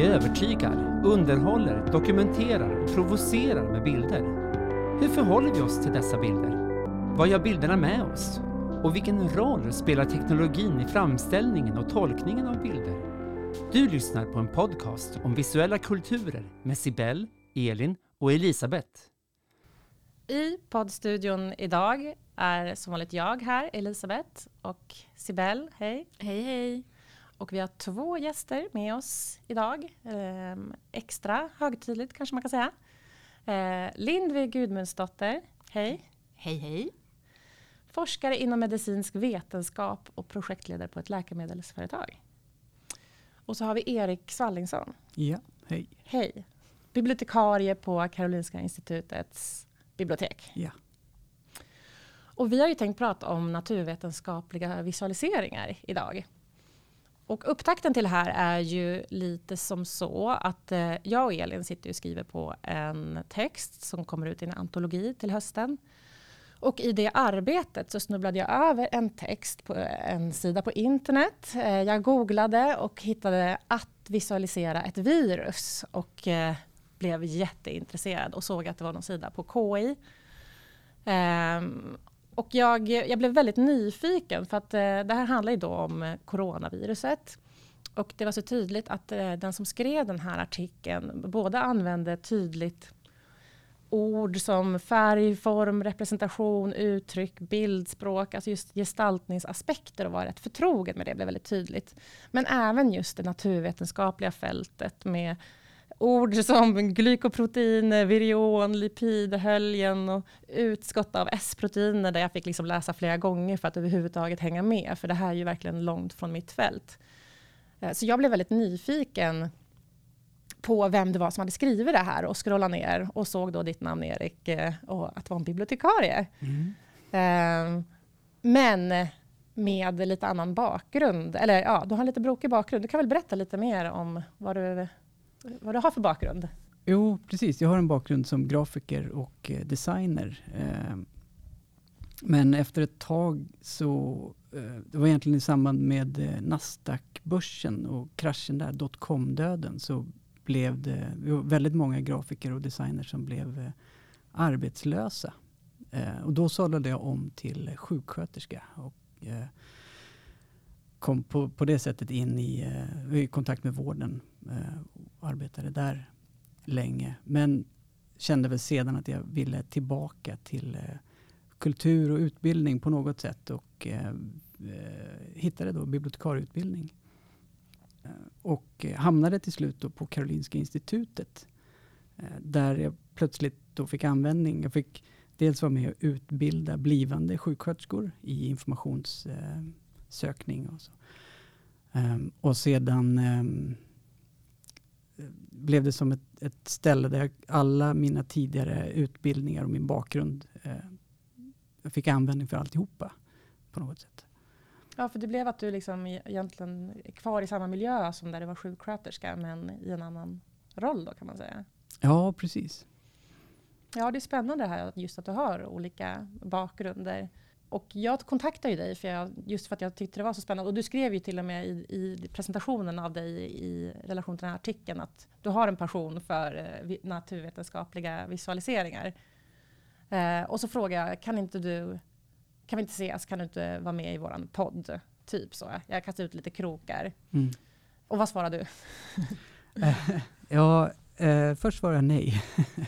Vi övertygar, underhåller, dokumenterar och provocerar med bilder. Hur förhåller vi oss till dessa bilder? Vad gör bilderna med oss? Och vilken roll spelar teknologin i framställningen och tolkningen av bilder? Du lyssnar på en podcast om visuella kulturer med Sibel, Elin och Elisabeth. I poddstudion idag är som vanligt jag här, Elisabeth och Sibel. Hej! Hej hej! Och vi har två gäster med oss idag. Eh, extra högtidligt kanske man kan säga. Eh, Lindvig Gudmundsdotter, hej! Hej hej! Forskare inom medicinsk vetenskap och projektledare på ett läkemedelsföretag. Och så har vi Erik Svallingsson. Ja, hej. Hej! Bibliotekarie på Karolinska institutets bibliotek. Ja. Och vi har ju tänkt prata om naturvetenskapliga visualiseringar idag. Och upptakten till det här är ju lite som så att eh, jag och Elin sitter och skriver på en text som kommer ut i en antologi till hösten. Och i det arbetet så snubblade jag över en text på eh, en sida på internet. Eh, jag googlade och hittade att visualisera ett virus och eh, blev jätteintresserad och såg att det var någon sida på KI. Um, ehm, och jag, jag blev väldigt nyfiken för att eh, det här handlar ju då om eh, coronaviruset. Och det var så tydligt att eh, den som skrev den här artikeln både använde tydligt ord som färg, form, representation, uttryck, bildspråk, alltså just gestaltningsaspekter och var rätt förtrogen med det blev väldigt tydligt. Men även just det naturvetenskapliga fältet med ord som glykoproteiner, virion, lipid, höljen och utskott av S-proteiner där jag fick liksom läsa flera gånger för att överhuvudtaget hänga med. För det här är ju verkligen långt från mitt fält. Eh, så jag blev väldigt nyfiken på vem det var som hade skrivit det här och scrollade ner och såg då ditt namn Erik eh, och att det var en bibliotekarie. Mm. Ehm, men med lite annan bakgrund, eller ja, du har en lite brokig bakgrund. Du kan väl berätta lite mer om vad du vad du har för bakgrund? Jo, precis. Jag har en bakgrund som grafiker och eh, designer. Eh, men efter ett tag så, eh, det var egentligen i samband med Nasdaq-börsen och kraschen där, dotcom-döden, så blev det väldigt många grafiker och designers som blev arbetslösa. Och då sadlade jag om till sjuksköterska. Och, kom på, på det sättet in i, i kontakt med vården Eh, arbetade där länge. Men kände väl sedan att jag ville tillbaka till eh, kultur och utbildning på något sätt och eh, eh hittade då bibliotekarieutbildning. Eh, och hamnade till slut då på Karolinska institutet. Där jag plötsligt då fick användning. Jag fick dels vara med och utbilda blivande sjuksköterskor i informationssökning. och så. Ehm, och sedan ehm, blev det som ett, ett ställe där alla mina tidigare utbildningar och min bakgrund eh, jag fick användning för alltihopa på något sätt. Ja, för det blev att du liksom egentligen är kvar i samma miljö som där du var sjuksköterska, men i en annan roll då kan man säga. Ja, precis. Ja, det är spännande här just att du har olika bakgrunder. Och jag kontaktade dig för jag, just för att jag tyckte det var så spännande. Och du skrev ju till och med i, i presentationen av dig i relation till den här artikeln att du har en passion för eh, naturvetenskapliga visualiseringar. Eh, och så frågade jag, kan inte du, kan vi inte ses, kan du inte vara med i våran podd? Typ så. Jag kastade ut lite krokar. Mm. Och vad svarade du? ja, eh, först svarade jag nej.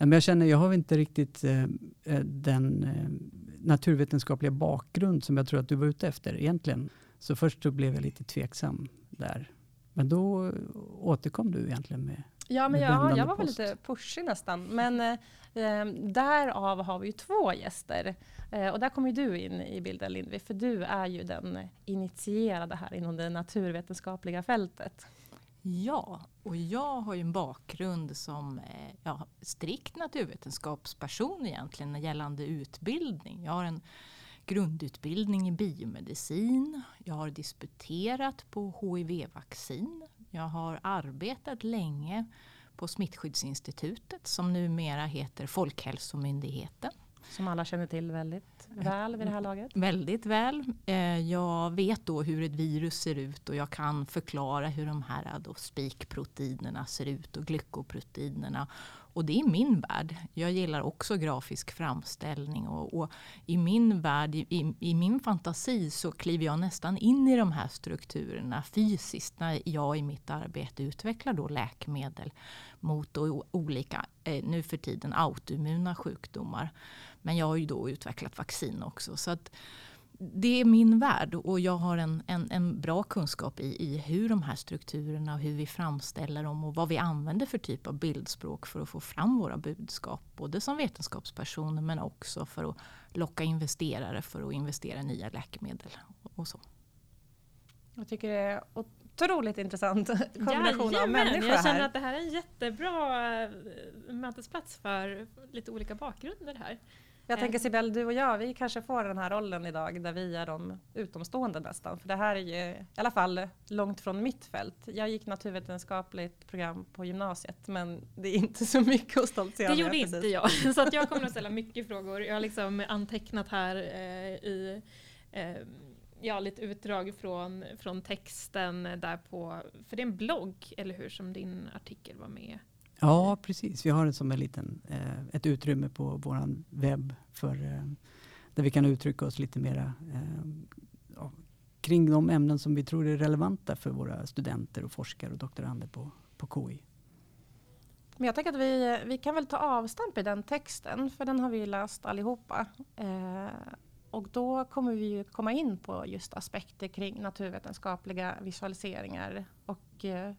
Nej, men jag känner, jag har inte riktigt eh, eh, den eh, naturvetenskapliga bakgrund som jag tror att du var ute efter egentligen. Så först så blev jag lite tveksam där. Men då återkom du egentligen med Ja, men jag, jag var väl lite pushig nästan. Men eh, eh, därav har vi ju två gäster. Eh, och där kommer du in i bilden Lindvi, för du är ju den initierade här inom det naturvetenskapliga fältet. Ja, och jag har ju en bakgrund som eh, ja, strikt naturvetenskapsperson egentligen gällande utbildning. Jag har en grundutbildning i biomedicin. Jag har disputerat på HIV-vaccin. Jag har arbetat länge på Smittskyddsinstitutet som numera heter Folkhälsomyndigheten. Som alla känner till väldigt väl vid det här laget. Väldigt väl. Eh, jag vet då hur ett virus ser ut och jag kan förklara hur de här eh, då spikproteinerna ser ut och glykoproteinerna. Och det är min värld. Jag gillar också grafisk framställning och, och i min värld, i, i, min fantasi så kliver jag nästan in i de här strukturerna fysiskt när jag i mitt arbete utvecklar då läkemedel mot olika, eh, nu för tiden autoimmuna sjukdomar. Men jag har ju då utvecklat vaccin också. Så att det är min värld och jag har en, en, en bra kunskap i, i hur de här strukturerna och hur vi framställer dem och vad vi använder för typ av bildspråk för att få fram våra budskap. Både som vetenskapspersoner men också för att locka investerare för att investera i nya läkemedel. och så. Jag tycker det är otroligt intressant kombination Jajamän, av människor Jag känner här. att det här är en jättebra eh, mötesplats för lite olika bakgrunder här. Jag tänker Sibel, du och jag, vi kanske får den här rollen idag där vi är de utomstående nästan. För det här är ju i alla fall långt från mitt fält. Jag gick naturvetenskapligt program på gymnasiet men det är inte så mycket att stoltsera Det med. gjorde precis. inte jag, så att jag kommer att ställa mycket frågor. Jag har liksom antecknat här eh, i eh, ja, lite utdrag från, från texten där på, för det är en blogg, eller hur, som din artikel var med Ja, precis. Vi har det som en liten, eh, ett utrymme på vår webb för, eh, där vi kan uttrycka oss lite mera eh, ja, kring de ämnen som vi tror är relevanta för våra studenter och forskare och doktorander på, på KI. Men jag tänker att vi, vi kan väl ta avstamp i den texten, för den har vi läst allihopa. Eh, och då kommer vi ju komma in på just aspekter kring naturvetenskapliga visualiseringar och eh,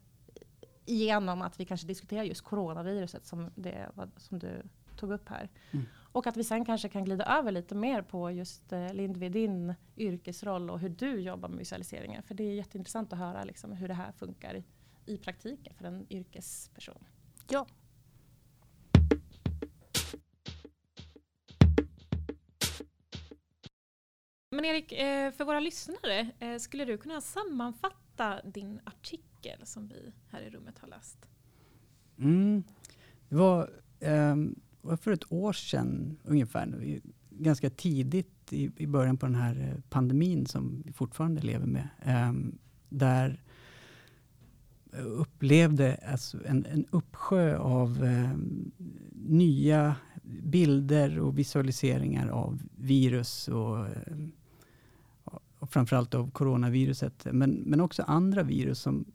genom att vi kanske diskuterar just coronaviruset som, det, som du tog upp här. Mm. Och att vi sen kanske kan glida över lite mer på just eh, Lindvi, din yrkesroll och hur du jobbar med visualiseringar. För det är jätteintressant att höra liksom, hur det här funkar i, i praktiken för en yrkesperson. Ja. Men Erik, eh, för våra lyssnare, eh, skulle du kunna sammanfatta din artikel som vi här i rummet har läst? Mm. Det var, um, var för ett år sedan ungefär, ganska tidigt i, i början på den här eh, pandemin som vi fortfarande lever med. Um, där upplevde alltså en, en uppsjö av um, nya bilder och visualiseringar av virus och och framförallt av coronaviruset, men, men också andra virus som,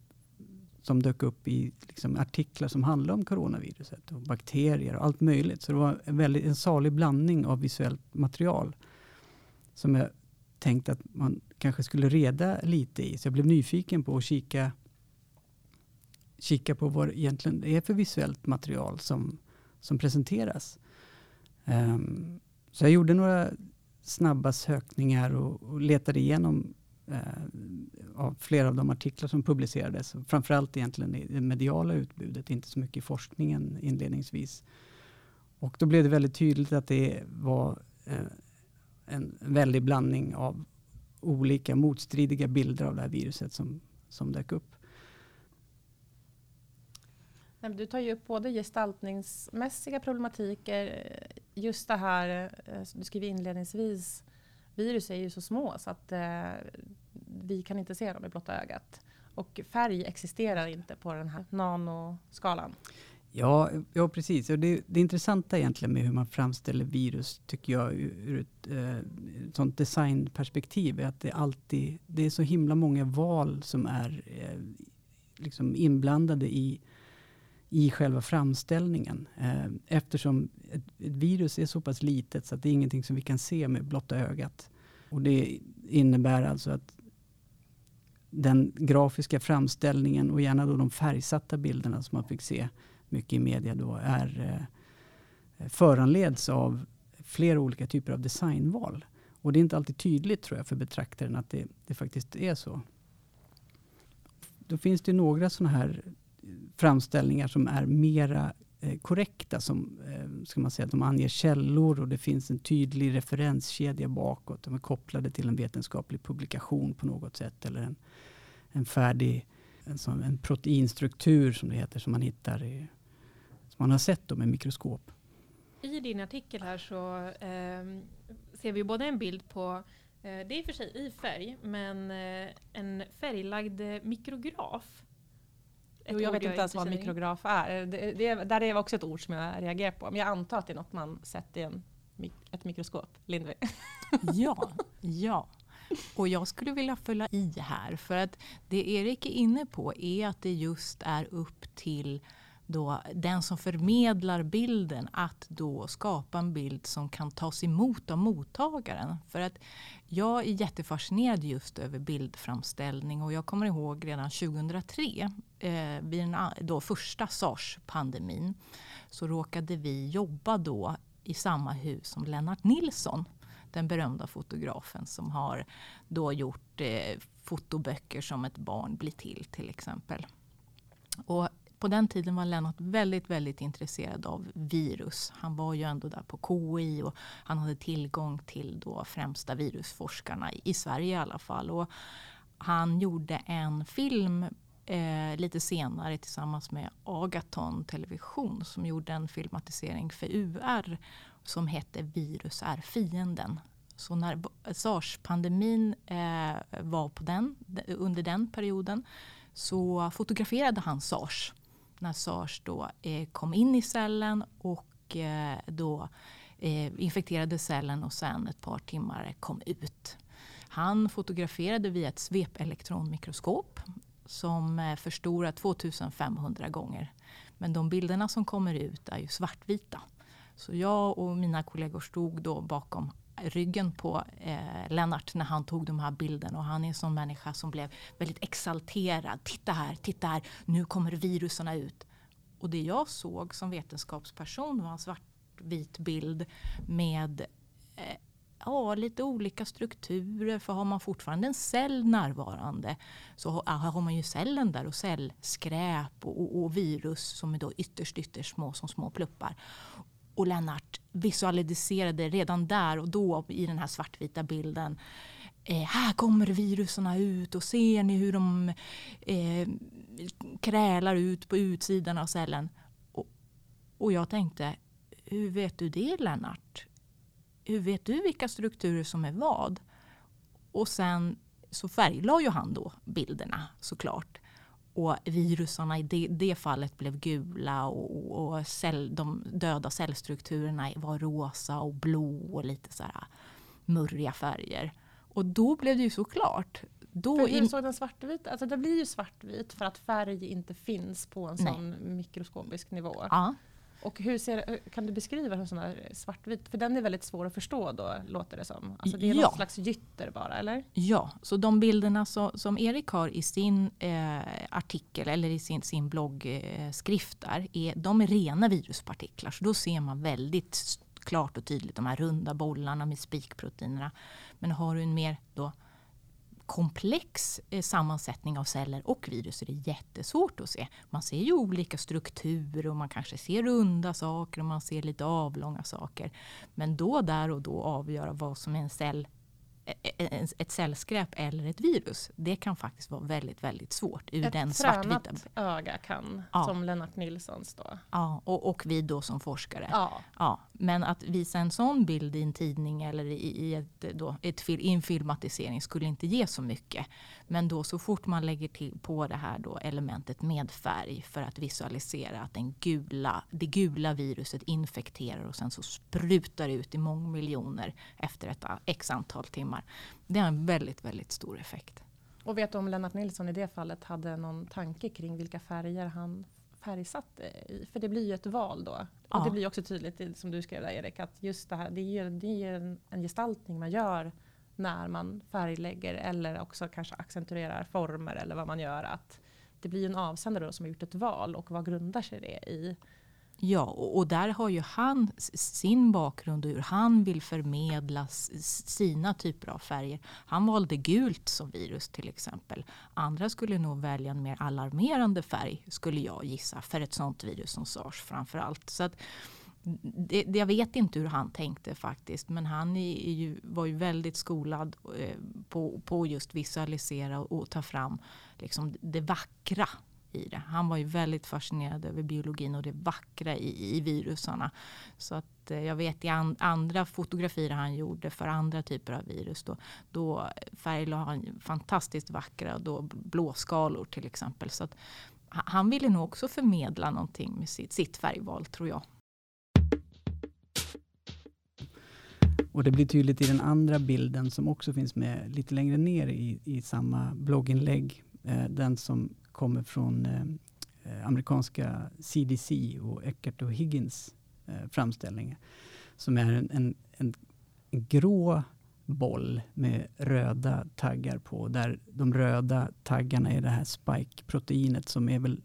som dök upp i liksom, artiklar som handlade om coronaviruset och bakterier och allt möjligt. Så det var en, väldigt, en salig blandning av visuellt material som jag tänkte att man kanske skulle reda lite i. Så jag blev nyfiken på att kika, kika på vad det egentligen är för visuellt material som, som presenteras. Um, så jag gjorde några snabba sökningar och, och letade igenom Eh, av flera av de artiklar som publicerades. Framförallt egentligen i det mediala utbudet, inte så mycket i forskningen inledningsvis. Och då blev det väldigt tydligt att det var eh, en väldig blandning av olika motstridiga bilder av det här viruset som, som dök upp. Du tar ju upp både gestaltningsmässiga problematiker, eh, just det här, eh, du skriver inledningsvis, virus är ju så små så att eh, vi kan inte se dem i blotta ögat. Och färg existerar inte på den här nanoskalan. Ja, ja precis. Och det, det intressanta egentligen med hur man framställer virus, tycker jag, ur ett, eh, sånt designperspektiv, är att det alltid det är så himla många val som är eh, liksom inblandade i i själva framställningen. Eh, eftersom ett, ett, virus är så pass litet så att det är ingenting som vi kan se med blotta ögat. Och det innebär alltså att den grafiska framställningen och gärna då de färgsatta bilderna som man fick se mycket i media då är eh, föranleds av flera olika typer av designval. Och det är inte alltid tydligt tror jag för betraktaren att det, det faktiskt är så. Då finns det några sådana här framställningar som är mera eh, korrekta. Som, eh, ska man säga, de anger källor och det finns en tydlig referenskedja bakåt. De är kopplade till en vetenskaplig publikation på något sätt. Eller en, en färdig en, sån, en proteinstruktur som det heter som man hittar i, som man har sett med mikroskop. i din artikel här så eh, ser vi både en bild på, eh, det är i och för sig i färg, men eh, en färglagd mikrograf. Jo, jag vet inte ens vad mikrograf är. Det, det, där är också ett ord som jag reagerar på. Men jag antar att det är något man sätter i en, ett mikroskop. Lindvi? ja, ja. Och jag skulle vilja fylla i här. För att det Erik är inne på är att det just är upp till då den som förmedlar bilden att då skapa en bild som kan tas emot av mottagaren. För att jag är jättefascinerad just över bildframställning och jag kommer ihåg redan 2003 eh, vid den då första sars-pandemin så råkade vi jobba då i samma hus som Lennart Nilsson den berömda fotografen som har då gjort eh, fotoböcker som ett barn blir till till exempel. Och på den tiden var Lennart väldigt, väldigt intresserad av virus. Han var ju ändå där på KI och han hade tillgång till då främsta virusforskarna i Sverige i alla fall. Och han gjorde en film eh, lite senare tillsammans med Agaton Television som gjorde en filmatisering för UR som hette Virus är fienden. Så när sars-pandemin eh, var på den, under den perioden så fotograferade han sars när sars då eh, kom in i cellen och eh, då eh, infekterade cellen och sen ett par timmar kom ut. Han fotograferade via ett svepelektronmikroskop som förstorar 2500 gånger. Men de bilderna som kommer ut är ju svartvita. Så jag och mina kollegor stod då bakom ryggen på eh, Lennart när han tog de här bilderna. Och han är en sån människa som blev väldigt exalterad. Titta här, titta här, nu kommer viruserna ut. Och det jag såg som vetenskapsperson var en svartvit bild med eh, ja, lite olika strukturer. För har man fortfarande en cell närvarande så har man ju cellen där och cellskräp och, och, och virus som är då ytterst, ytterst små som små pluppar. Och Lennart visualiserade redan där och då i den här svartvita bilden. Eh, här kommer viruserna ut och ser ni hur de eh, krälar ut på utsidan av cellen. Och, och jag tänkte, hur vet du det Lennart? Hur vet du vilka strukturer som är vad? Och sen så färglade ju han då bilderna såklart. Och virusarna i det, det fallet blev gula och, och cell, de döda cellstrukturerna var rosa och blå och lite så här murriga färger. Och då blev det ju såklart. Då för hur såg den svartvit Alltså det blir ju svartvit för att färg inte finns på en sån Nej. mikroskopisk nivå. Ja. Och hur ser, kan du beskriva hur sån här svartvit, för den är väldigt svår att förstå då låter det som. Alltså det är ja. något slags gytter bara eller? Ja, så de bilderna så, som Erik har i sin eh, artikel eller i sin, sin bloggskrift eh, där, är, de är rena viruspartiklar. Så då ser man väldigt klart och tydligt de här runda bollarna med spikproteinerna. Men har du en mer då komplex eh, sammansättning av celler och virus är det jättesvårt att se. Man ser ju olika strukturer och man kanske ser runda saker och man ser lite avlånga saker. Men då där och då avgöra vad som är en cell ett cellskräp eller ett virus. Det kan faktiskt vara väldigt, väldigt svårt. Ur ett den svartvita... öga kan, ja. som Lennart Nilssons då. Ja, och, och vi då som forskare. Ja. Ja, men att visa en sån bild i en tidning eller i, i ett, eh, då, ett, i en filmatisering skulle inte ge så mycket. Men då så fort man lägger till på det här då elementet med färg för att visualisera att den gula, det gula viruset infekterar och sen så sprutar ut i mångmiljoner efter ett eh, x antal timmar. Det har en väldigt, väldigt stor effekt. Och vet du om Lennart Nilsson i det fallet hade någon tanke kring vilka färger han färgsatte i? För det blir ju ett val då. Ja. Och det blir också tydligt, som du skrev där Erik, att just det här, det är det är en, en gestaltning man gör när man färglägger eller också kanske accentuerar former eller vad man gör. Att det blir en avsändare då som har gjort ett val och vad grundar sig det i? Ja, och där har ju han sin bakgrund och hur han vill förmedla sina typer av färger. Han valde gult som virus till exempel. Andra skulle nog välja en mer alarmerande färg skulle jag gissa för ett sånt virus som sars framför allt. Så att, det, det, jag vet inte hur han tänkte faktiskt. Men han är ju, var ju väldigt skolad eh, på, på just visualisera och, och ta fram liksom det vackra i det. Han var ju väldigt fascinerad över biologin och det vackra i, i virusarna. Så att eh, jag vet i an, andra fotografier han gjorde för andra typer av virus då, då färglade han fantastiskt vackra då blåskalor till exempel. Så att han ville nog också förmedla någonting med sitt, sitt färgval tror jag. Och det blir tydligt i den andra bilden som också finns med lite längre ner i, i samma blogginlägg. Eh, den som kommer från eh, amerikanska CDC och Eckert och Higgins eh, framställning. Som är en, en, en, en grå boll med röda taggar på. Där de röda taggarna är det här spike-proteinet som är väl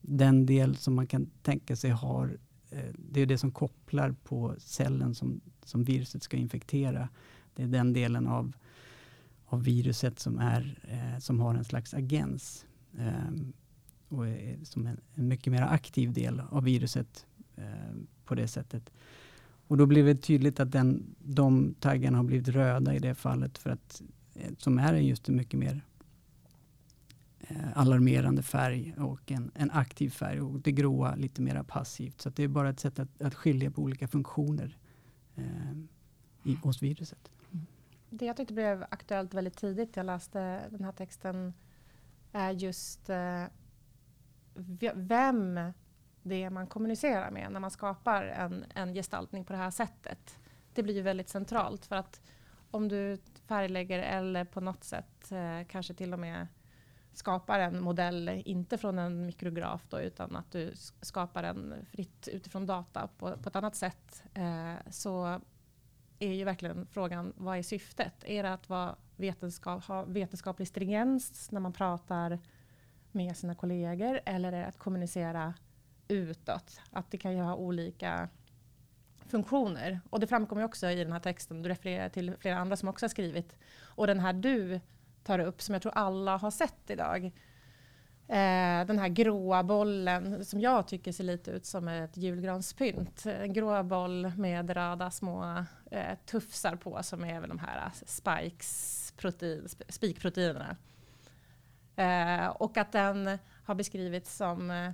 den del som man kan tänka sig har eh, det är det som kopplar på cellen som, som viruset ska infektera. Det är den delen av, av viruset som, är, eh, som har en slags agens. Eh, och är som en, en, mycket mer aktiv del av viruset eh, på det sättet. Och då blir det tydligt att den, de taggarna har blivit röda i det fallet för att eh, som är just en mycket mer eh, alarmerande färg och en, en, aktiv färg och det gråa lite mer passivt. Så det är bara ett sätt att, att skilja på olika funktioner eh, i, hos viruset. Det jag tyckte blev aktuellt väldigt tidigt, jag läste den här texten, är just eh, vem det är man kommunicerar med när man skapar en, en gestaltning på det här sättet. Det blir ju väldigt centralt för att om du färglägger eller på något sätt eh, kanske till och med skapar en modell, inte från en mikrograf då, utan att du skapar den fritt utifrån data på, på ett annat sätt, eh, så är ju verkligen frågan, vad är syftet? Är det att vara vetenskap, ha vetenskaplig stringens när man pratar med sina kollegor, eller är det att kommunicera utåt. Att det kan ju ha olika funktioner. Och det framkommer också i den här texten. Du refererar till flera andra som också har skrivit. Och den här du tar upp, som jag tror alla har sett idag. Eh, den här gråa bollen som jag tycker ser lite ut som ett julgranspynt. En grå boll med röda små eh, tufsar på som är väl de här spikes protein, spikproteinerna. Eh, och att den har beskrivits som eh,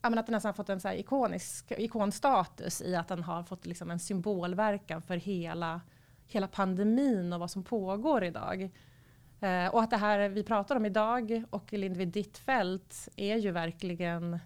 att den nästan har fått en så här ikonisk ikonstatus i att den har fått liksom en symbolverkan för hela, hela pandemin och vad som pågår idag. Eh, och att det här vi pratar om idag och Lindvid ditt fält är ju verkligen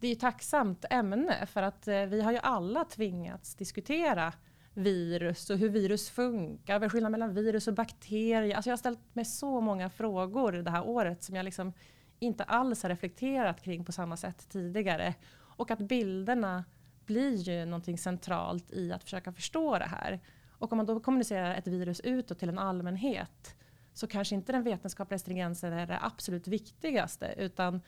det är ju tacksamt ämne för att eh, vi har ju alla tvingats diskutera virus och hur virus funkar, vad skillnaden mellan virus och bakterier. Alltså jag har ställt mig så många frågor det här året som jag liksom inte alls har reflekterat kring på samma sätt tidigare. Och att bilderna blir ju någonting centralt i att försöka förstå det här. Och om man då kommunicerar ett virus utåt till en allmänhet så kanske inte den vetenskapliga stringensen är det absolut viktigaste utan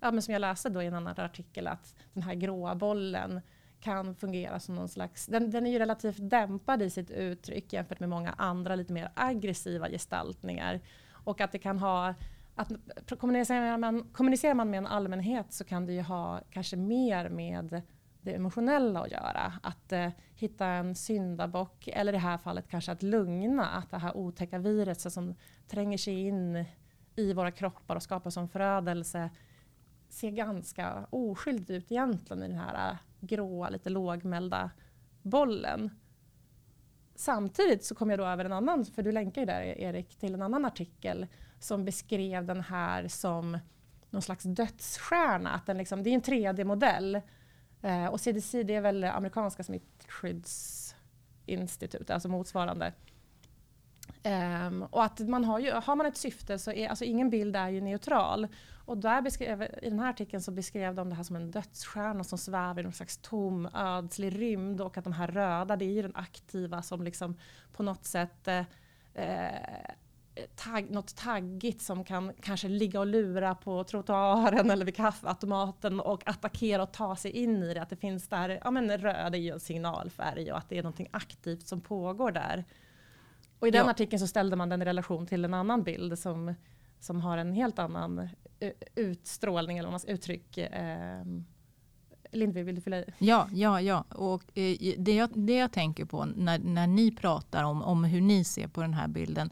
ja, men som jag läste då i en annan artikel att den här gråa bollen kan fungera som någon slags, den, den är ju relativt dämpad i sitt uttryck jämfört med många andra lite mer aggressiva gestaltningar. Och att det kan ha att kommunicerar man, kommunicerar man med en allmänhet så kan det ju ha kanske mer med det emotionella att göra. Att eh, hitta en syndabock eller i det här fallet kanske att lugna att det här otäcka viruset som tränger sig in i våra kroppar och skapar som förödelse ser ganska oskyldigt ut egentligen i den här eh, gråa, lite lågmälda bollen. Samtidigt så kom jag då över en annan, för du länkar ju där e- Erik till en annan artikel som beskrev den här som någon slags dödsstjärna. Att den liksom, det är en 3D-modell. Eh, och CDC det är väl amerikanska smittskyddsinstitut, alltså motsvarande. Um, och att man har, ju, har man ett syfte så är alltså ingen bild är ju neutral. Och där beskrev, i den här artikeln så beskrev de det här som en dödsstjärna som svävar i någon slags tom ödslig rymd och att de här röda det är ju den aktiva som liksom på något sätt eh, eh tagg, något taggigt som kan kanske ligga och lura på trottoaren eller vid kaffeautomaten och attackera och ta sig in i det. Att det finns där, ja men röd är ju en signalfärg och att det är någonting aktivt som pågår där. Och i den ja. artikeln så ställde man den i relation till en annan bild som, som har en helt annan utstrålning eller vad man ska uttryck. Eh, Lindvi, vill du fylla i? Ja, ja, ja. Och, eh, det, jag, det jag tänker på när, när ni pratar om, om hur ni ser på den här bilden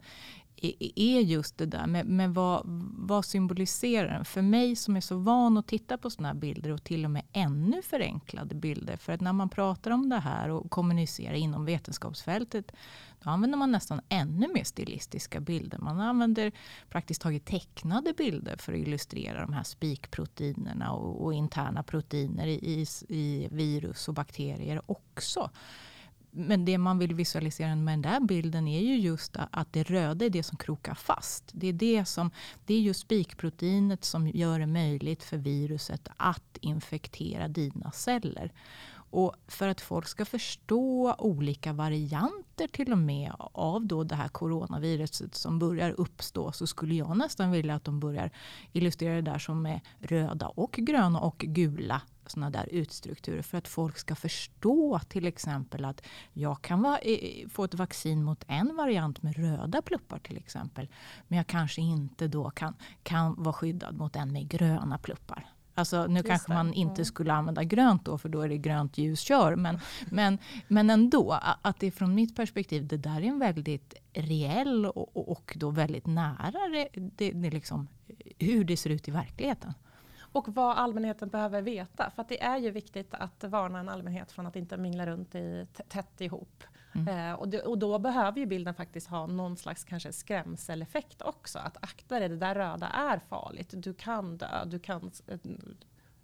är just det där med, med vad, vad symboliserar den? För mig som är så van att titta på sådana här bilder och till och med ännu förenklade bilder. För att när man pratar om det här och kommunicerar inom vetenskapsfältet då använder man nästan ännu mer stilistiska bilder. Man använder praktiskt taget tecknade bilder för att illustrera de här spikproteinerna och, och interna proteiner i, i, i virus och bakterier också. Men det man vill visualisera med den där bilden är ju just att det röda är det som krokar fast. Det är, det som, det är just spikproteinet som gör det möjligt för viruset att infektera dina celler. Och för att folk ska förstå olika varianter till och med av då det här coronaviruset som börjar uppstå så skulle jag nästan vilja att de börjar illustrera det där som är röda och gröna och gula sådana där utstrukturer för att folk ska förstå till exempel att jag kan va, få ett vaccin mot en variant med röda pluppar till exempel. Men jag kanske inte då kan, kan vara skyddad mot en med gröna pluppar. Alltså, nu Just kanske man inte mm. skulle använda grönt då, för då är det grönt ljus kör. Men, men, men ändå, att det från mitt perspektiv, det där är en väldigt reell och, och då väldigt nära det, det, det liksom, hur det ser ut i verkligheten. Och vad allmänheten behöver veta. För det är ju viktigt att varna en allmänhet från att inte mingla runt i tätt ihop. Mm. Eh, och, det, och, då behöver ju bilden faktiskt ha någon slags kanske skrämseleffekt också. Att akta dig, det där röda är farligt. Du kan dö, du kan äh,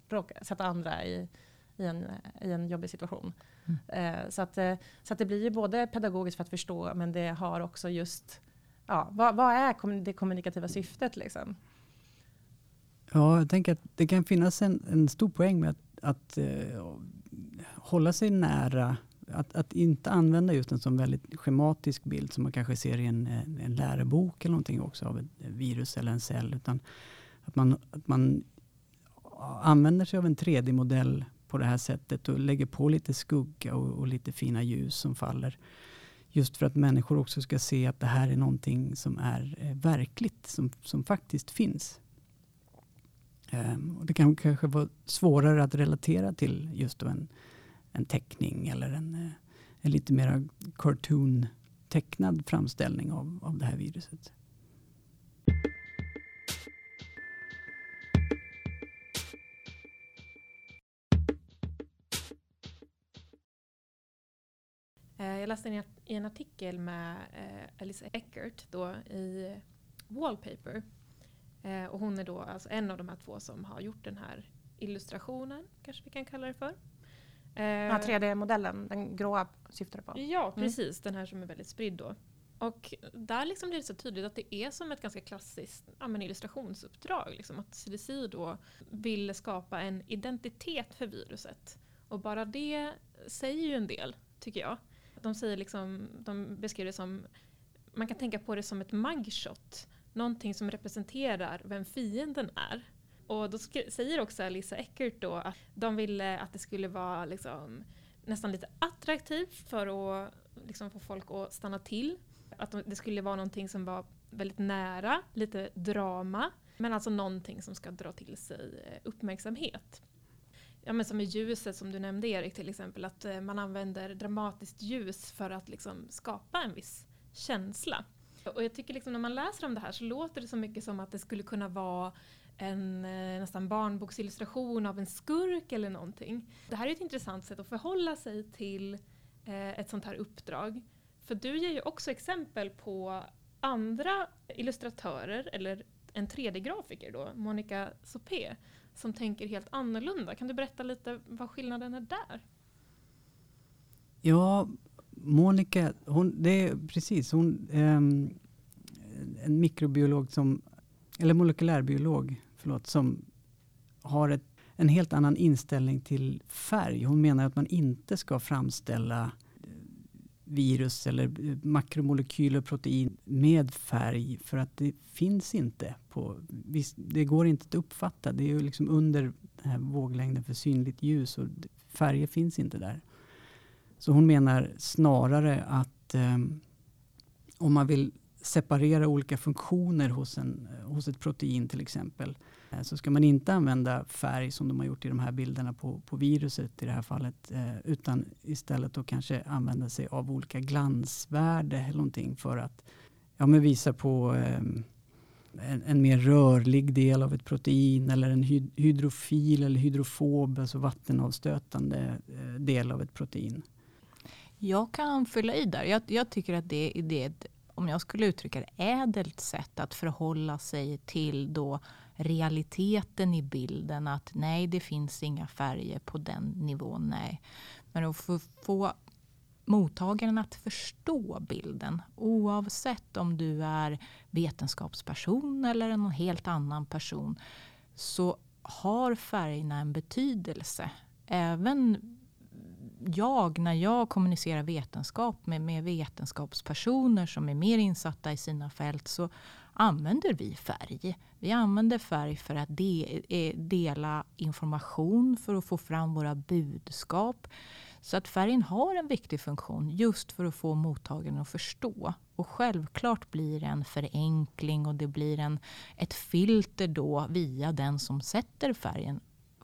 råka, sätta andra i, i, en, i en jobbig situation. Mm. Eh, så, att, eh, så att det blir ju både pedagogiskt för att förstå, men det har också just, ja, vad, vad är det kommunikativa syftet liksom? Ja, jag tänker att det kan finnas en, en stor poäng med att, att uh, hålla sig nära att, att, inte använda just en sån väldigt schematisk bild som man kanske ser i en, en lärobok eller någonting också av ett virus eller en cell. Utan att man, att man använder sig av en 3D-modell på det här sättet och lägger på lite skugga och, och, lite fina ljus som faller. Just för att människor också ska se att det här är någonting som är eh, verkligt, som, som faktiskt finns. Um, och det kan kanske vara svårare att relatera till just en, en teckning eller en, eh, en lite mer cartoon-tecknad framställning av, av det här viruset. Eh, jag läste i en artikel med eh, Alice Eckert då i Wallpaper. Och hon är då alltså en av de här två som har gjort den här illustrationen, kanske vi kan kalla det för. Den 3D-modellen, den gråa syftar du på? Ja, mm. precis. Mm. Den här som är väldigt spridd då. Och där liksom blir det så tydligt att det är som ett ganska klassiskt ja, men illustrationsuppdrag. Liksom, att CDC då vill skapa en identitet för viruset. Och bara det säger ju en del, tycker jag. De, säger liksom, de beskriver det som, man kan tänka på det som ett mugshot. Någonting som representerar vem fienden är. Och då säger också Lisa Eckert då att de ville att det skulle vara liksom nästan lite attraktivt för att liksom få folk att stanna till. Att det skulle vara någonting som var väldigt nära, lite drama. Men alltså någonting som ska dra till sig eh, uppmärksamhet. Ja, men som i ljuset som du nämnde Erik till exempel, att eh, man använder dramatiskt ljus för att liksom skapa en viss känsla. Och jag tycker liksom när man läser om det här så låter det så mycket som att det skulle kunna vara en eh, nästan barnboksillustration av en skurk eller någonting. Det här är ett intressant sätt att förhålla sig till eh, ett sånt här uppdrag. För du ger ju också exempel på andra illustratörer, eller en 3D-grafiker då, Monica Sopé, som tänker helt annorlunda. Kan du berätta lite vad skillnaden är där? Ja, Monica, hon, det är precis, hon um, en mikrobiolog som eller molekylärbiolog, förlåt, som har ett, en helt annan inställning till färg. Hon menar att man inte ska framställa eh, virus eller makromolekyler makromolekyler protein med färg för att det finns inte. På, det går inte att uppfatta. Det är ju liksom under den här våglängden för synligt ljus och färger finns inte där. Så hon menar snarare att eh, om man vill separera olika funktioner hos, en, hos ett protein till exempel. Eh, så ska man inte använda färg som de har gjort i de här bilderna på, på viruset i det här fallet. Eh, utan istället då kanske använda sig av olika glansvärde eller någonting för att ja, men visa på ehm, en, en, mer rörlig del av ett protein eller en hydrofil eller hydrofob, alltså vattenavstötande eh, del av ett protein. Jag kan fylla i där. Jag, jag tycker att det, det är ett, om jag skulle uttrycka det, ädelt sätt att förhålla sig till då realiteten i bilden. Att nej, det finns inga färger på den nivån. Nej. Men att få, få mottagaren att förstå bilden. Oavsett om du är vetenskapsperson eller en helt annan person. Så har färgerna en betydelse. Även jag, när jag kommunicerar vetenskap med, med vetenskapspersoner som är mer insatta i sina fält så använder vi färg. Vi använder färg för att de, eh, dela information, för att få fram våra budskap. Så att färgen har en viktig funktion just för att få mottagaren att förstå. Och självklart blir det en förenkling och det blir en, ett filter då via den som sätter färgen.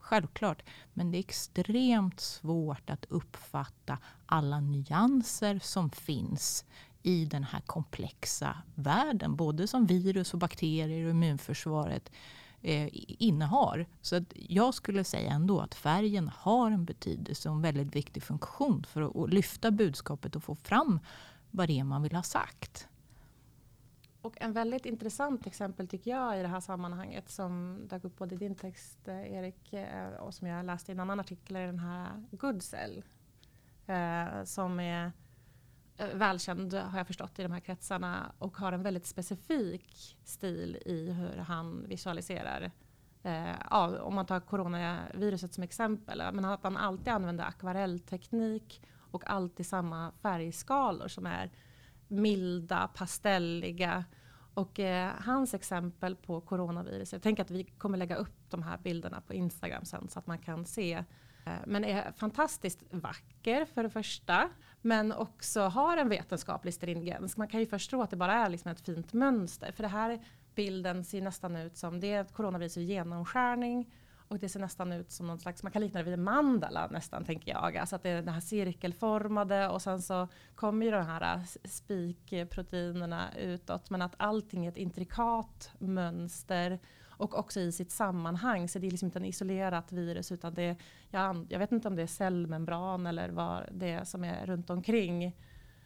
Självklart. Men det är extremt svårt att uppfatta alla nyanser som finns i den här komplexa världen. Både som virus och bakterier och immunförsvaret eh, innehar. Så att jag skulle säga ändå att färgen har en betydelse och en väldigt viktig funktion för att, att lyfta budskapet och få fram vad det är man vill ha sagt. Och en väldigt intressant exempel tycker jag i det här sammanhanget som dök upp både i din text eh, Erik eh, och som jag läste i en annan artikel är den här Goodsell. Eh, som är eh, välkänd har jag förstått i de här kretsarna och har en väldigt specifik stil i hur han visualiserar. Eh, ja, om man tar coronaviruset som exempel, men att han alltid använder akvarellteknik och alltid samma färgskalor som är milda, pastelliga. Och eh, hans exempel på coronaviruset, jag tänker att vi kommer lägga upp de här bilderna på Instagram sen så att man kan se. Eh, men är fantastiskt vacker för det första men också har en vetenskaplig stringens. Man kan ju förstå att det bara är liksom ett fint mönster. För det här bilden ser nästan ut som, det är ett coronavirus i genomskärning och det ser nästan ut som någon slags, man kan likna det vid en mandala nästan tänker jag. Alltså att det är det här cirkelformade och sen så kommer ju de här spikproteinerna utåt men att allting är ett intrikat mönster och också i sitt sammanhang. Så det är liksom inte en isolerat virus utan det är, jag, jag vet inte om det är cellmembran eller vad det är som är runt omkring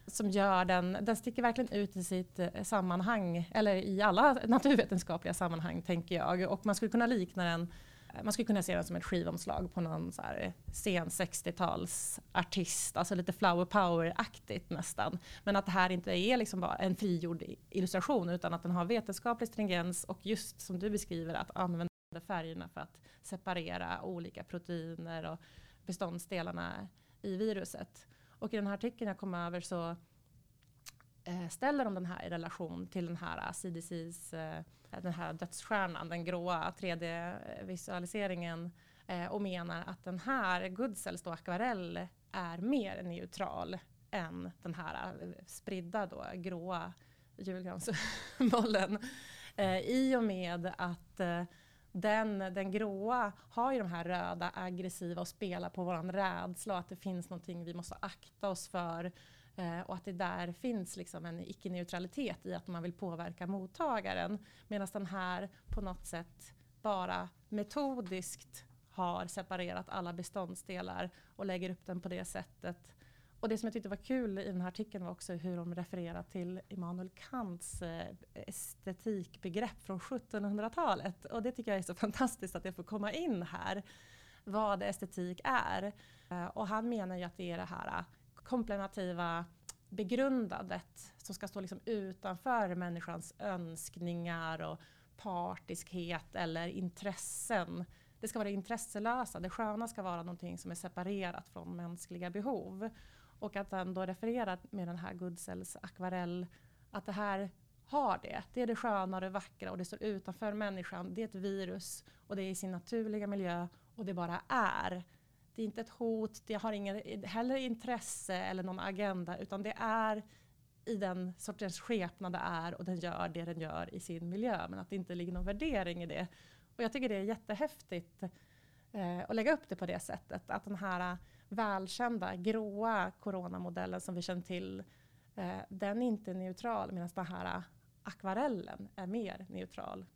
som gör den, den sticker verkligen ut i sitt eh, sammanhang, eller i alla naturvetenskapliga sammanhang tänker jag. Och man skulle kunna likna den man skulle kunna se den som ett skivomslag på någon så här sen 60-talsartist, alltså lite flower power-aktigt nästan. Men att det här inte är liksom bara en frigjord illustration utan att den har vetenskaplig stringens och just som du beskriver att använda färgerna för att separera olika proteiner och beståndsdelarna i viruset. Och i den här artikeln jag kom över så Eh, ställer de den här i relation till den här eh, CDCs eh, den här dödsstjärnan, den gråa 3D-visualiseringen och menar att den här Goodsels då akvarell är mer neutral än den här spridda då gråa julgransbollen. I och med att den, den gråa har ju de här röda aggressiva och spelar på våran rädsla och att det finns någonting vi måste akta oss för Eh, och att det där finns liksom en icke-neutralitet i att man vill påverka mottagaren. Medan den här på något sätt bara metodiskt har separerat alla beståndsdelar och lägger upp den på det sättet. Och det som jag tyckte var kul i den här artikeln var också hur de refererar till Immanuel Kants eh, estetikbegrepp från 1700-talet. Och det tycker jag är så fantastiskt att det får komma in här. Vad estetik är. Eh, och han menar ju att det är det här komplementativa begrundandet som ska stå liksom utanför människans önskningar och partiskhet eller intressen. Det ska vara det intresselösa. Det sköna ska vara någonting som är separerat från mänskliga behov. Och att han då refererar med den här Goodsells akvarell att det här har det. Det är det sköna och det vackra och det står utanför människan. Det är ett virus och det är i sin naturliga miljö och det bara är. Det är inte ett hot, det har ingen heller intresse eller någon agenda utan det är i den sortens skepnad det är och den gör det den gör i sin miljö. Men att det inte ligger någon värdering i det. Och jag tycker det är jättehäftigt eh, att lägga upp det på det sättet. Att den här välkända gråa coronamodellen som vi känner till, eh, den är inte neutral medan den här akvarellen är mer neutral.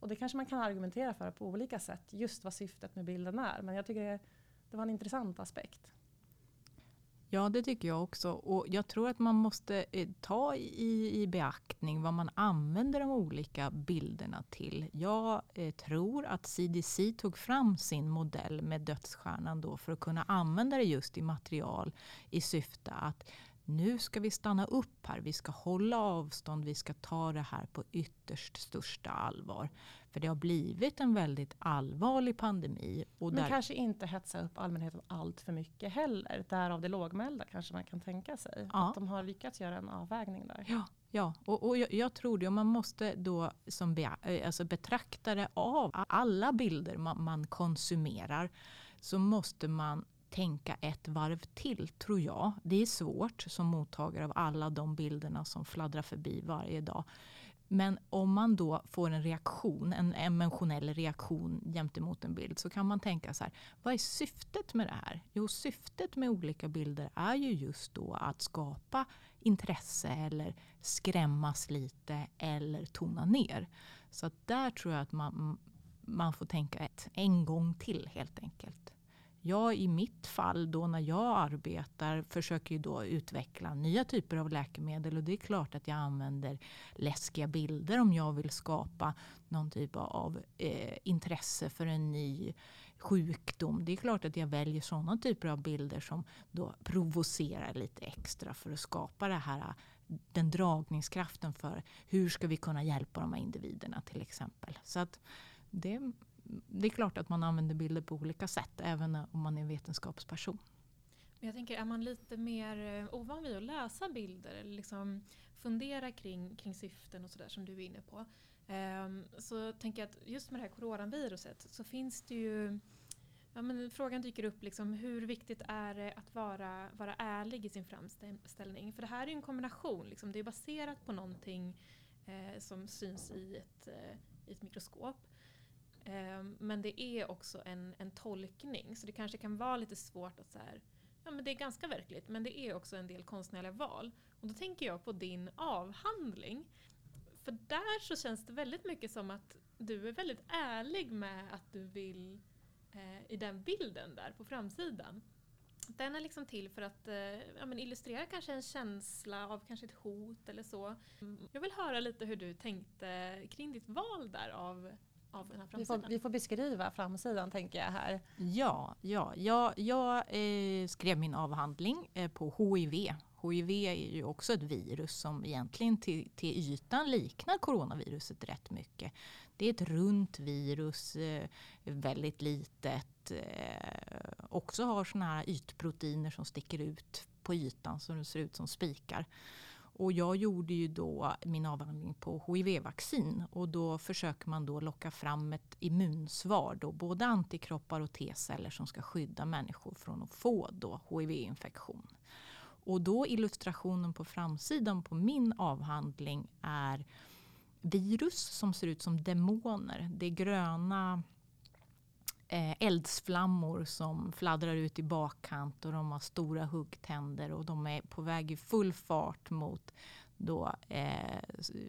Och det kanske man kan argumentera för på olika sätt, just vad syftet med bilden är. Men jag tycker det, det var en intressant aspekt. Ja, det tycker jag också. Och jag tror att man måste eh, ta i, i beaktning vad man använder de olika bilderna till. Jag eh, tror att CDC tog fram sin modell med dödsstjärnan då för att kunna använda det just i material i syfte att nu ska vi stanna upp här, vi ska hålla avstånd, vi ska ta det här på ytterst största allvar. För det har blivit en väldigt allvarlig pandemi. Och Men där... kanske inte hetsa upp allmänheten allt för mycket heller. Därav det lågmälda kanske man kan tänka sig. Ja. Att de har lyckats göra en avvägning där. Ja, ja. och, och jag, jag, tror det. Och man måste då som be, alltså betraktare av alla bilder man, man konsumerar så måste man tänka ett varv till, tror jag. Det är svårt som mottagare av alla de bilderna som fladdrar förbi varje dag. Men om man då får en reaktion, en emotionell reaktion gentemot en bild så kan man tänka så här, vad är syftet med det här? Jo, syftet med olika bilder är ju just då att skapa intresse eller skrämmas lite eller tona ner. Så att där tror jag att man, man får tänka ett, en gång till helt enkelt. Jag i mitt fall då när jag arbetar försöker ju då utveckla nya typer av läkemedel och det är klart att jag använder läskiga bilder om jag vill skapa någon typ av eh, intresse för en ny sjukdom. Det är klart att jag väljer sådana typer av bilder som då provocerar lite extra för att skapa det här den dragningskraften för hur ska vi kunna hjälpa de här individerna till exempel. Så att det det är klart att man använder bilder på olika sätt även om man är en vetenskapsperson. Men jag tänker, är man lite mer eh, ovan vid att läsa bilder eller liksom fundera kring, kring syften och sådär som du är inne på. Um, så tänker jag att just med det här coronaviruset så finns det ju Ja, men frågan dyker upp, liksom, hur viktigt är det att vara, vara ärlig i sin framställning? För det här är ju en kombination, liksom, det är baserat på någonting eh, som syns i ett, eh, i ett mikroskop. Ehm, men det är också en, en tolkning, så det kanske kan vara lite svårt att så här, ja men det är ganska verkligt, men det är också en del konstnärliga val. Och då tänker jag på din avhandling. För där så känns det väldigt mycket som att du är väldigt ärlig med att du vill eh, i den bilden där på framsidan. Den är liksom till för att eh, ja, men illustrera kanske en känsla av kanske ett hot eller så. Jag vill höra lite hur du tänkte kring ditt val där av av den här Vi får, vi får beskriva framsidan tänker jag här. Ja, ja jag, jag eh, skrev min avhandling eh, på HIV. HIV är ju också ett virus som egentligen till, till ytan liknar coronaviruset rätt mycket. Det är ett runt virus, eh, väldigt litet. Eh, också har sådana här ytproteiner som sticker ut på ytan som ser ut som spikar. Och jag gjorde ju då min avhandling på HIV-vaccin och då försöker man då locka fram ett immunsvar, då, både antikroppar och T-celler som ska skydda människor från att få då HIV-infektion. Och då illustrationen på framsidan på min avhandling är virus som ser ut som demoner. Det gröna eh, eldsflammor som fladdrar ut i bakkant och de har stora huggtänder och de är på väg i full fart mot då, eh,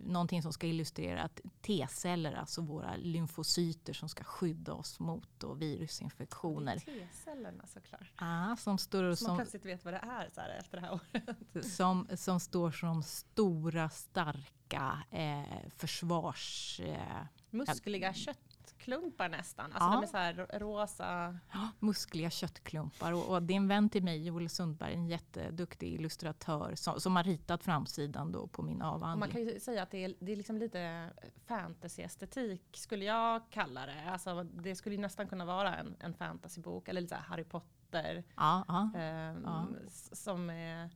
någonting som ska illustrera att T-celler, alltså våra lymfocyter som ska skydda oss mot då, virusinfektioner. T-cellerna såklart. Ah, som står som, man plötsligt vet vad det är så här, efter det här året. Som, som står som stora starka eh, försvars... Eh, Muskliga kött köttklumpar nästan. Alltså ja. de är så här rosa. Ja, muskliga köttklumpar. Och, och det är en vän till mig, Joel Sundberg, en jätteduktig illustratör som, som har ritat framsidan då på min avhandling. Och man kan ju säga att det är, det är liksom lite fantasyestetik skulle jag kalla det. Alltså, det skulle nästan kunna vara en, en fantasybok eller lite Harry Potter. Ja, ja, um, som är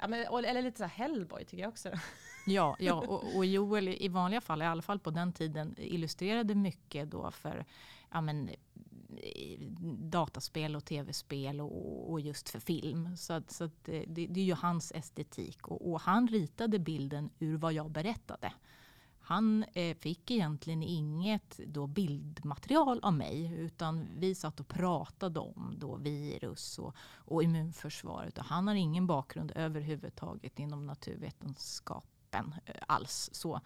Ja, men, eller lite så Hellboy tycker jag också. Ja, ja och, och, Joel i vanliga fall, i alla fall på den tiden, illustrerade mycket då för ja, men, dataspel och tv-spel och, och, just för film. Så, att, så att det, det, är ju hans estetik och, och han ritade bilden ur vad jag berättade. Han eh, fick egentligen inget då bildmaterial av mig utan vi satt och pratade om då virus och, och immunförsvaret. Och han har ingen bakgrund överhuvudtaget inom naturvetenskapen. eh, alls. Så,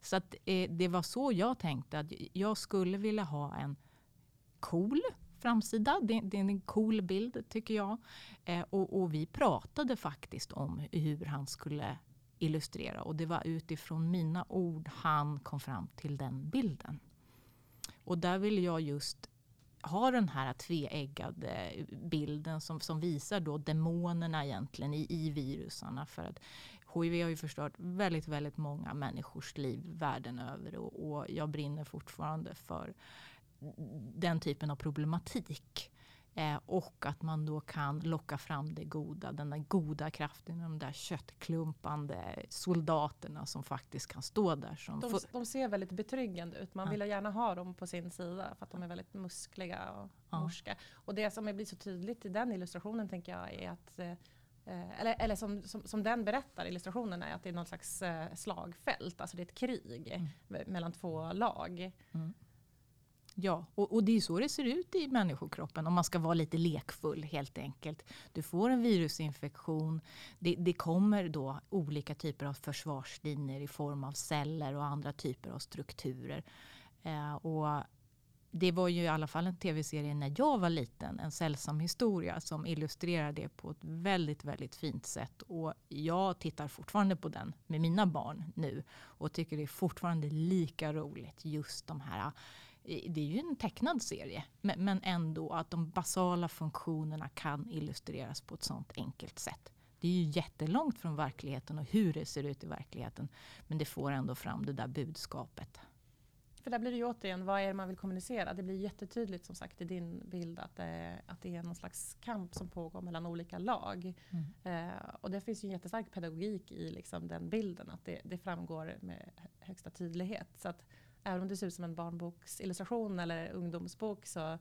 så att, eh, det var så jag tänkte att jag skulle vilja ha en cool framsida. Det, det, är en cool bild tycker jag. Eh, och, och, vi pratade faktiskt om hur han skulle illustrera och det var utifrån mina ord han kom fram till den bilden. Och där vill jag just ha den här tveeggade bilden som, som visar då demonerna egentligen i, i virusarna. För att HIV har ju förstört väldigt, väldigt många människors liv världen över och, och jag brinner fortfarande för den typen av problematik. Eh, och att man då kan locka fram det goda, den där goda kraften, de där köttklumpande soldaterna som faktiskt kan stå där. Som de, de ser väldigt betryggande ut. Man ja. vill gärna ha dem på sin sida för att de är väldigt muskliga och ja. morska. Och det som blir så tydligt i den illustrationen tänker jag är att eh, eller, eller som, som, som, den berättar, illustrationen, är att det är någon slags eh, slagfält. Alltså det är ett krig mm. mellan två lag. Mm. Ja, och, och, det är så det ser ut i människokroppen om man ska vara lite lekfull helt enkelt. Du får en virusinfektion. Det, det kommer då olika typer av försvarslinjer i form av celler och andra typer av strukturer. Eh, och det var ju i alla fall en tv-serie när jag var liten, en sällsam historia som illustrerar det på ett väldigt, väldigt fint sätt. Och jag tittar fortfarande på den med mina barn nu och tycker det är fortfarande lika roligt just de här det är ju en tecknad serie, men ändå att de basala funktionerna kan illustreras på ett sånt enkelt sätt. Det är ju jättelångt från verkligheten och hur det ser ut i verkligheten. Men det får ändå fram det där budskapet. För där blir det ju återigen, vad är det man vill kommunicera? Det blir jättetydligt som sagt i din bild att det, att det är någon slags kamp som pågår mellan olika lag. Mm. Eh, och det finns ju en jättestark pedagogik i liksom den bilden, att det, det framgår med högsta tydlighet. Så att även om det ser ut som en barnboksillustration eller ungdomsbok så,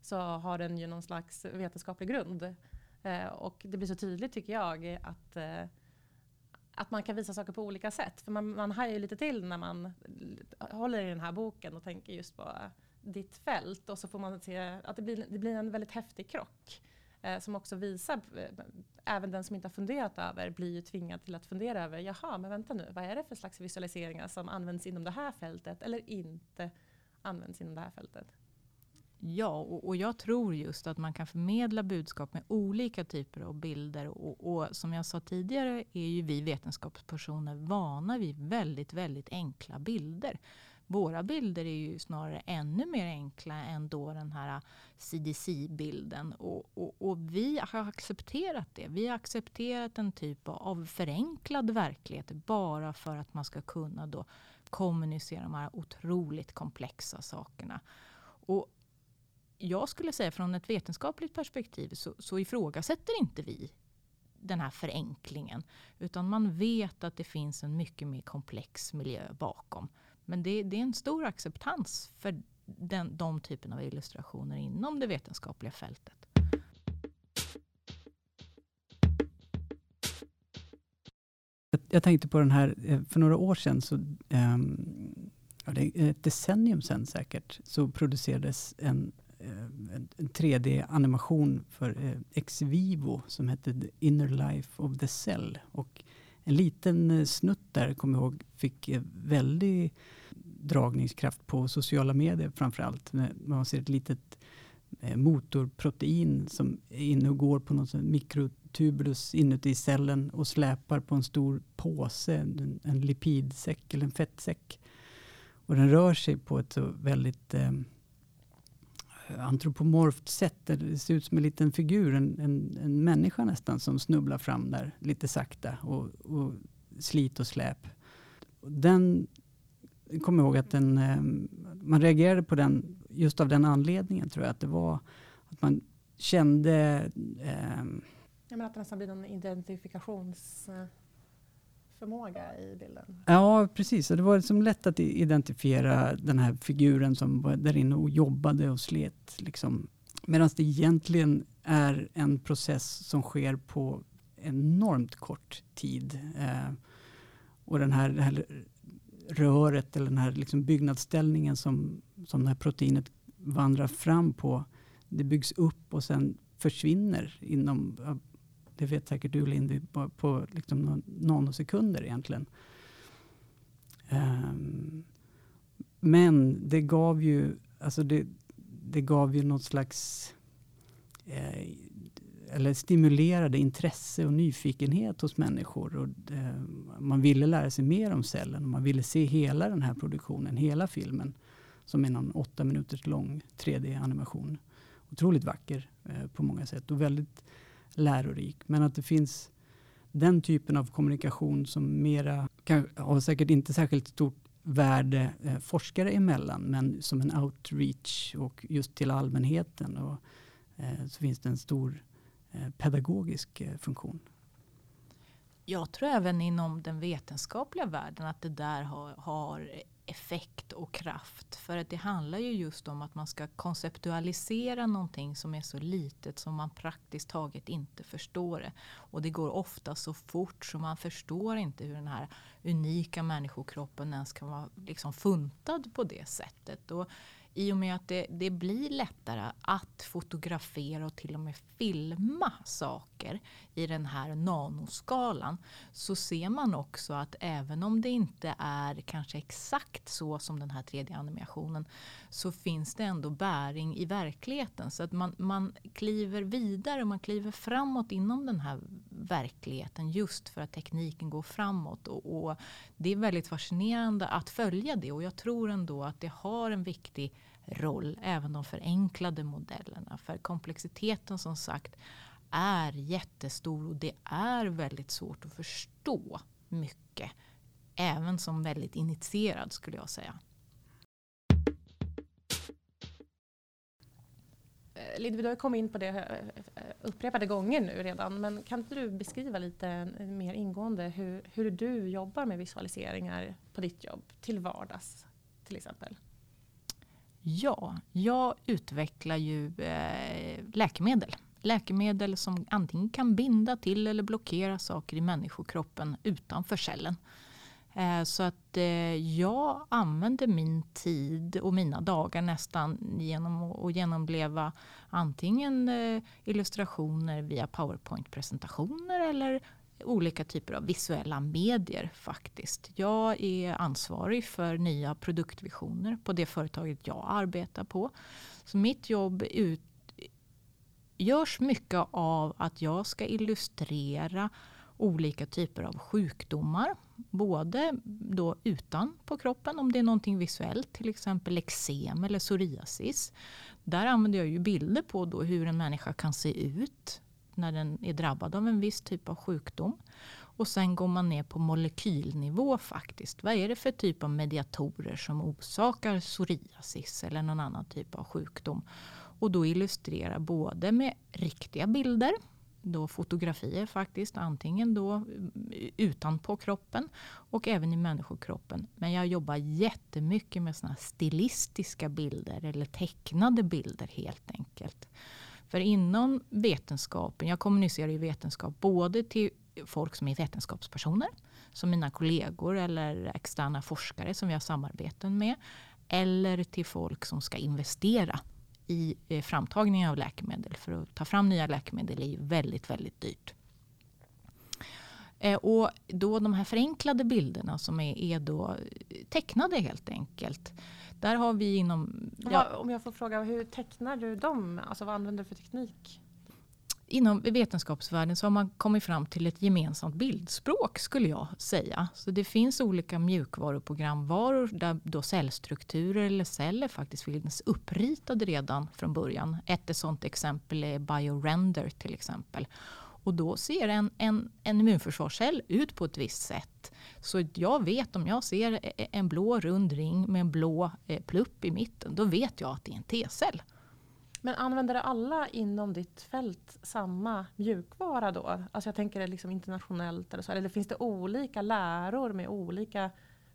så har den ju någon slags vetenskaplig grund. Eh, och det blir så tydligt tycker jag att, eh, att man kan visa saker på olika sätt. För man, man hajar ju lite till när man håller i den här boken och tänker just på ditt fält och så får man se att det blir, det blir en väldigt häftig krock. Eh, som också visar, eh, även den som inte har funderat över blir ju tvingad till att fundera över, jaha men vänta nu, vad är det för slags visualiseringar som används inom det här fältet eller inte används inom det här fältet? Ja, och, och, jag tror just att man kan förmedla budskap med olika typer av bilder. Och, och, som jag sa tidigare är ju vi vetenskapspersoner vana vid väldigt, väldigt enkla bilder. Våra bilder är ju snarare ännu mer enkla än då den här CDC-bilden. Och, och, och, vi har accepterat det. Vi har accepterat en typ av förenklad verklighet bara för att man ska kunna då kommunicera de här otroligt komplexa sakerna. Och jag skulle säga från ett vetenskapligt perspektiv så, så ifrågasätter inte vi den här förenklingen. Utan man vet att det finns en mycket mer komplex miljö bakom. Men det, det är en stor acceptans för den, de typen av illustrationer inom det vetenskapliga fältet. Jag tänkte på den här, eh, för några år sedan, så, um, ett decennium sedan säkert, så producerades en, eh, en 3D-animation för eh, Ex Vivo som hette The Inner Life of the Cell. Och en liten eh, snutt där, kommer jag ihåg, fick eh, väldigt dragningskraft på sociala medier framförallt. Man ser ett litet eh, motorprotein som är inne och går på någon mikrotubulus inuti cellen och släpar på en stor påse, en, en lipidsäck eller en fettsäck. Och den rör sig på ett så väldigt eh, antropomorft sätt. Det ser ut som en liten figur, en, en, en människa nästan, som snubblar fram där lite sakta och, och slit och släp. Den kommer ihåg att den, ehm, man reagerade på den just av den anledningen tror jag. Att det var att man kände... Eh, jag menar att det nästan blir någon identifikations förmåga i bilden. Ja, precis. Och det var liksom lätt att identifiera den här figuren som var där inne och jobbade och slet. Liksom. Medan det egentligen är en process som sker på enormt kort tid. Eh, och den här, det här röret eller den här liksom byggnadsställningen som, som det här proteinet vandrar fram på. Det byggs upp och sen försvinner inom, det vet säkert du Lindy, på, på liksom nanosekunder egentligen. Um, men det gav ju, alltså det, det gav ju något slags eh, eller stimulerade intresse och nyfikenhet hos människor. Och, eh, man ville lära sig mer om cellen och man ville se hela den här produktionen, hela filmen som är någon åtta minuters lång 3D-animation. Otroligt vacker eh, på många sätt och väldigt lärorik. Men att det finns den typen av kommunikation som mera, kan, har säkert inte särskilt stort värde eh, forskare emellan, men som en outreach och just till allmänheten. Och, eh, så finns det en stor eh, pedagogisk eh, funktion. Jag tror även inom den vetenskapliga världen att det där har, har effekt och kraft. För att det handlar ju just om att man ska konceptualisera någonting som är så litet som man praktiskt taget inte förstår det. Och det går ofta så fort så man förstår inte hur den här unika människokroppen ens kan vara liksom funtad på det sättet. Och i och med att det, det, blir lättare att fotografera och till och med filma saker i den här nanoskalan så ser man också att även om det inte är kanske exakt så som den här 3D-animationen så finns det ändå bäring i verkligheten. Så att man, man kliver vidare och man kliver framåt inom den här verkligheten just för att tekniken går framåt. Och, och det är väldigt fascinerande att följa det och jag tror ändå att det har en viktig roll, även de förenklade modellerna. För komplexiteten som sagt är jättestor och det är väldigt svårt att förstå mycket. Även som väldigt initierad skulle jag säga. Eh, du har kommit in på det eh, eh, upprepade gånger nu redan, men kan inte du beskriva lite eh, mer ingående hur, hur du jobbar med visualiseringar på ditt jobb till vardags till exempel? Ja, jag utvecklar ju eh, läkemedel. Läkemedel som antingen kan binda till eller blockera saker i människokroppen utanför cellen. Eh, så att eh, jag använder min tid och mina dagar nästan genom att genomleva antingen eh, illustrationer via powerpoint-presentationer eller olika typer av visuella medier faktiskt. Jag är ansvarig för nya produktvisioner på det företaget jag arbetar på. Så mitt jobb ut, görs mycket av att jag ska illustrera olika typer av sjukdomar. Både då utan på kroppen om det är någonting visuellt, till exempel eksem eller psoriasis. Där använder jag ju bilder på då hur en människa kan se ut när den är drabbad av en viss typ av sjukdom. Och sen går man ner på molekylnivå faktiskt. Vad är det för typ av mediatorer som orsakar psoriasis eller någon annan typ av sjukdom? Och då illustrera både med riktiga bilder, då fotografier faktiskt, antingen då mm, utanpå kroppen och även i människokroppen. Men jag jobbar jättemycket med såna stilistiska bilder eller tecknade bilder helt enkelt. För inom vetenskapen, jag kommunicerar ju vetenskap både till folk som är vetenskapspersoner, som mina kollegor eller externa forskare som vi har samarbeten med, eller till folk som ska investera i eh, framtagning av läkemedel. För att ta fram nya läkemedel är ju väldigt, väldigt dyrt. Eh, och då de här förenklade bilderna som är, är då tecknade helt enkelt. Där har vi inom... Ja, om jag får fråga, hur tecknar du dem? Alltså vad använder du för teknik? Inom vetenskapsvärlden så har man kommit fram till ett gemensamt bildspråk skulle jag säga. Så det finns olika mjukvaruprogramvaror där då cellstrukturer eller celler faktiskt finns uppritade redan från början. Ett sådant exempel är BioRender till exempel. Och då ser en, en, en immunförsvarscell ut på ett visst sätt. Så jag vet om jag ser e, e, en blå rund ring med en blå eh, plupp i mitten, då vet jag att det är en T-cell. Men använder alla inom ditt fält samma mjukvara då? Alltså jag tänker liksom internationellt eller så. Eller finns det olika läror med olika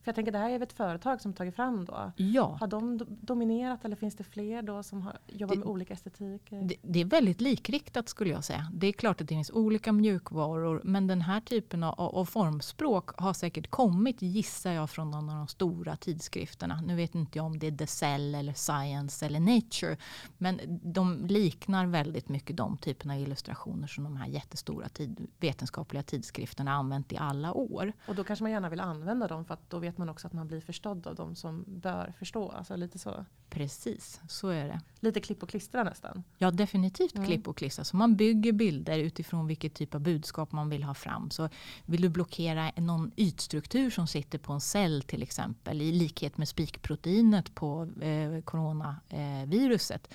för jag tänker det här är ett företag som tagit fram då. Ja. Har de dominerat eller finns det fler då som har, jobbar det, med olika estetiker? Det, det, är väldigt likriktat skulle jag säga. Det är klart att det finns olika mjukvaror men den här typen av, av formspråk har säkert kommit gissar jag från någon av de stora tidskrifterna. Nu vet inte jag om det är The Cell eller Science eller Nature. Men de liknar väldigt mycket de typerna av illustrationer som de här jättestora tid, vetenskapliga tidskrifterna använt i alla år. Och då kanske man gärna vill använda dem för att då vet vet man också att man blir förstådd av de som bör förstå. Alltså lite så. Precis, så är det. Lite klipp och klistra nästan. Ja, definitivt Mm. klipp och klistra. Så man bygger bilder utifrån vilket typ av budskap man vill ha fram. Så vill du blockera någon ytstruktur som sitter på en cell till exempel i likhet med spikproteinet på eh, coronaviruset.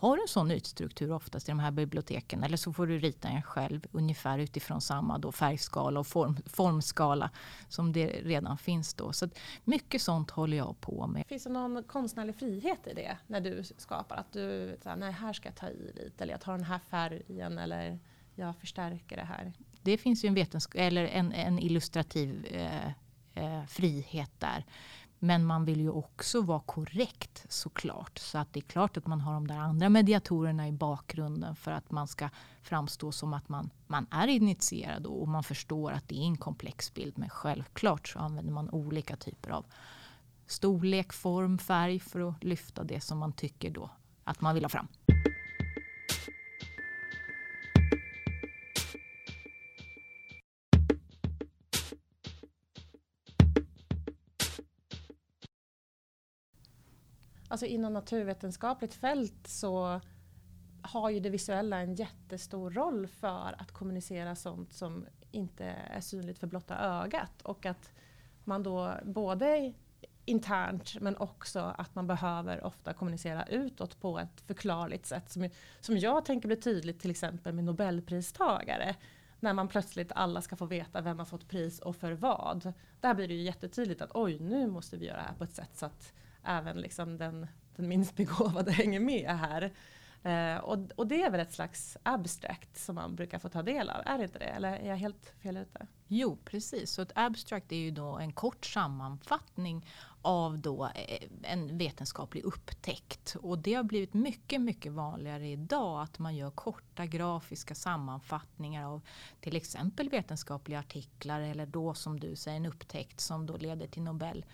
Då har du en sån ytstruktur oftast i de här biblioteken. Eller så får du rita en själv ungefär utifrån samma då färgskala och form, formskala som det redan finns då. Så mycket sånt håller jag på med. Finns det någon konstnärlig frihet i det när du skapar? Att du så här, nej här ska jag ta i lite eller jag tar den här färgen eller jag förstärker det här. Det finns ju en, vetensk- eller en, en illustrativ eh, eh, frihet där. Men man vill ju också vara korrekt såklart. Så att det är klart att man har de där andra mediatorerna i bakgrunden för att man ska framstå som att man, man är initierad och man förstår att det är en komplex bild. Men självklart så använder man olika typer av storlek, form, färg för att lyfta det som man tycker då att man vill ha fram. Alltså inom naturvetenskapligt fält så har ju det visuella en jättestor roll för att kommunicera sånt som inte är synligt för blotta ögat. Och att man då både internt men också att man behöver ofta kommunicera utåt på ett förklarligt sätt. Som, som jag tänker blir tydligt till exempel med nobelpristagare. När man plötsligt alla ska få veta vem har fått pris och för vad. Där blir det ju jättetydligt att oj nu måste vi göra det här på ett sätt så att även liksom den, den minst begåvade hänger med här. Eh, och, och det är väl ett slags abstract som man brukar få ta del av, är det inte det? Eller är jag helt fel ute? Jo, precis. Så ett abstract är ju då en kort sammanfattning av då eh, en vetenskaplig upptäckt. Och det har blivit mycket, mycket vanligare idag att man gör korta grafiska sammanfattningar av till exempel vetenskapliga artiklar eller då som du säger en upptäckt som då leder till Nobel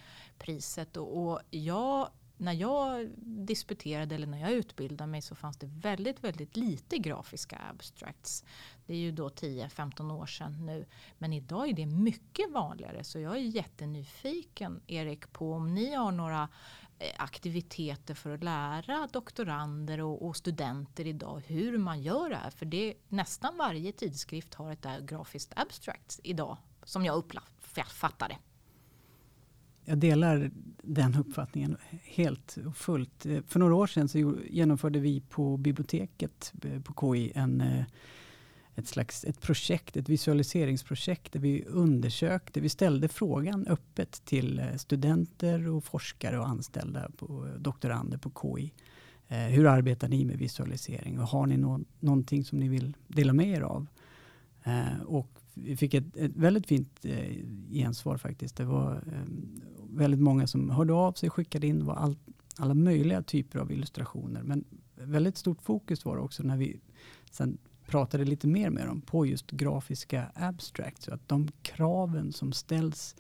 priset. Och, och jag när jag disputerade eller när jag utbildade mig så fanns det väldigt, väldigt lite grafiska abstracts. Det är ju då 10-15 år sedan nu. Men idag är det mycket vanligare så jag är jättenyfiken Erik på om ni har några eh, aktiviteter för att lära doktorander och, och, studenter idag hur man gör det här. För det, nästan varje tidskrift har ett grafiskt abstract idag som jag uppfattar det. Jag delar den uppfattningen helt och fullt. För några år sedan så genomförde vi på biblioteket eh, på KI en, eh, ett slags ett projekt, ett visualiseringsprojekt där vi undersökte, vi ställde frågan öppet till eh, studenter och forskare och anställda, på, doktorander på KI. Hur arbetar ni med visualisering och har ni no någonting som ni vill dela med er av? Och vi fick ett, ett väldigt fint eh, gensvar faktiskt. Det var eh, väldigt många som hörde av sig, skickade in var all, alla möjliga typer av illustrationer. Men väldigt stort fokus var det också när vi sen pratade lite mer med dem på just grafiska abstracts. Så att de kraven som ställs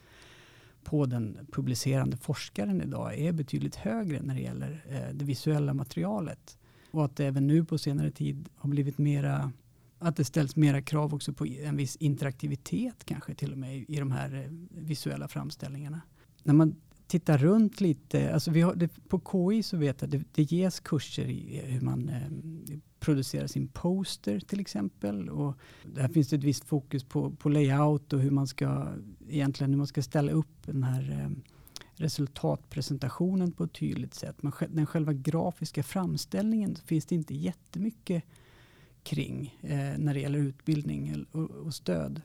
på den publicerande forskaren idag är betydligt högre när det gäller eh, det visuella materialet. Och att det även nu på senare tid har blivit mera att det ställs mera krav också på en viss interaktivitet kanske till och med i, i de här eh, visuella framställningarna. När man tittar runt lite, alltså vi har, det, på KI så vet jag att det, det ges kurser i hur man eh, producerar sin poster till exempel. Och där finns det ett visst fokus på, på layout och hur man ska egentligen hur man ska ställa upp den här eh, resultatpresentationen på ett tydligt sätt. Men den själva grafiska framställningen finns det inte jättemycket kring eh, när det gäller utbildning och, och, stöd.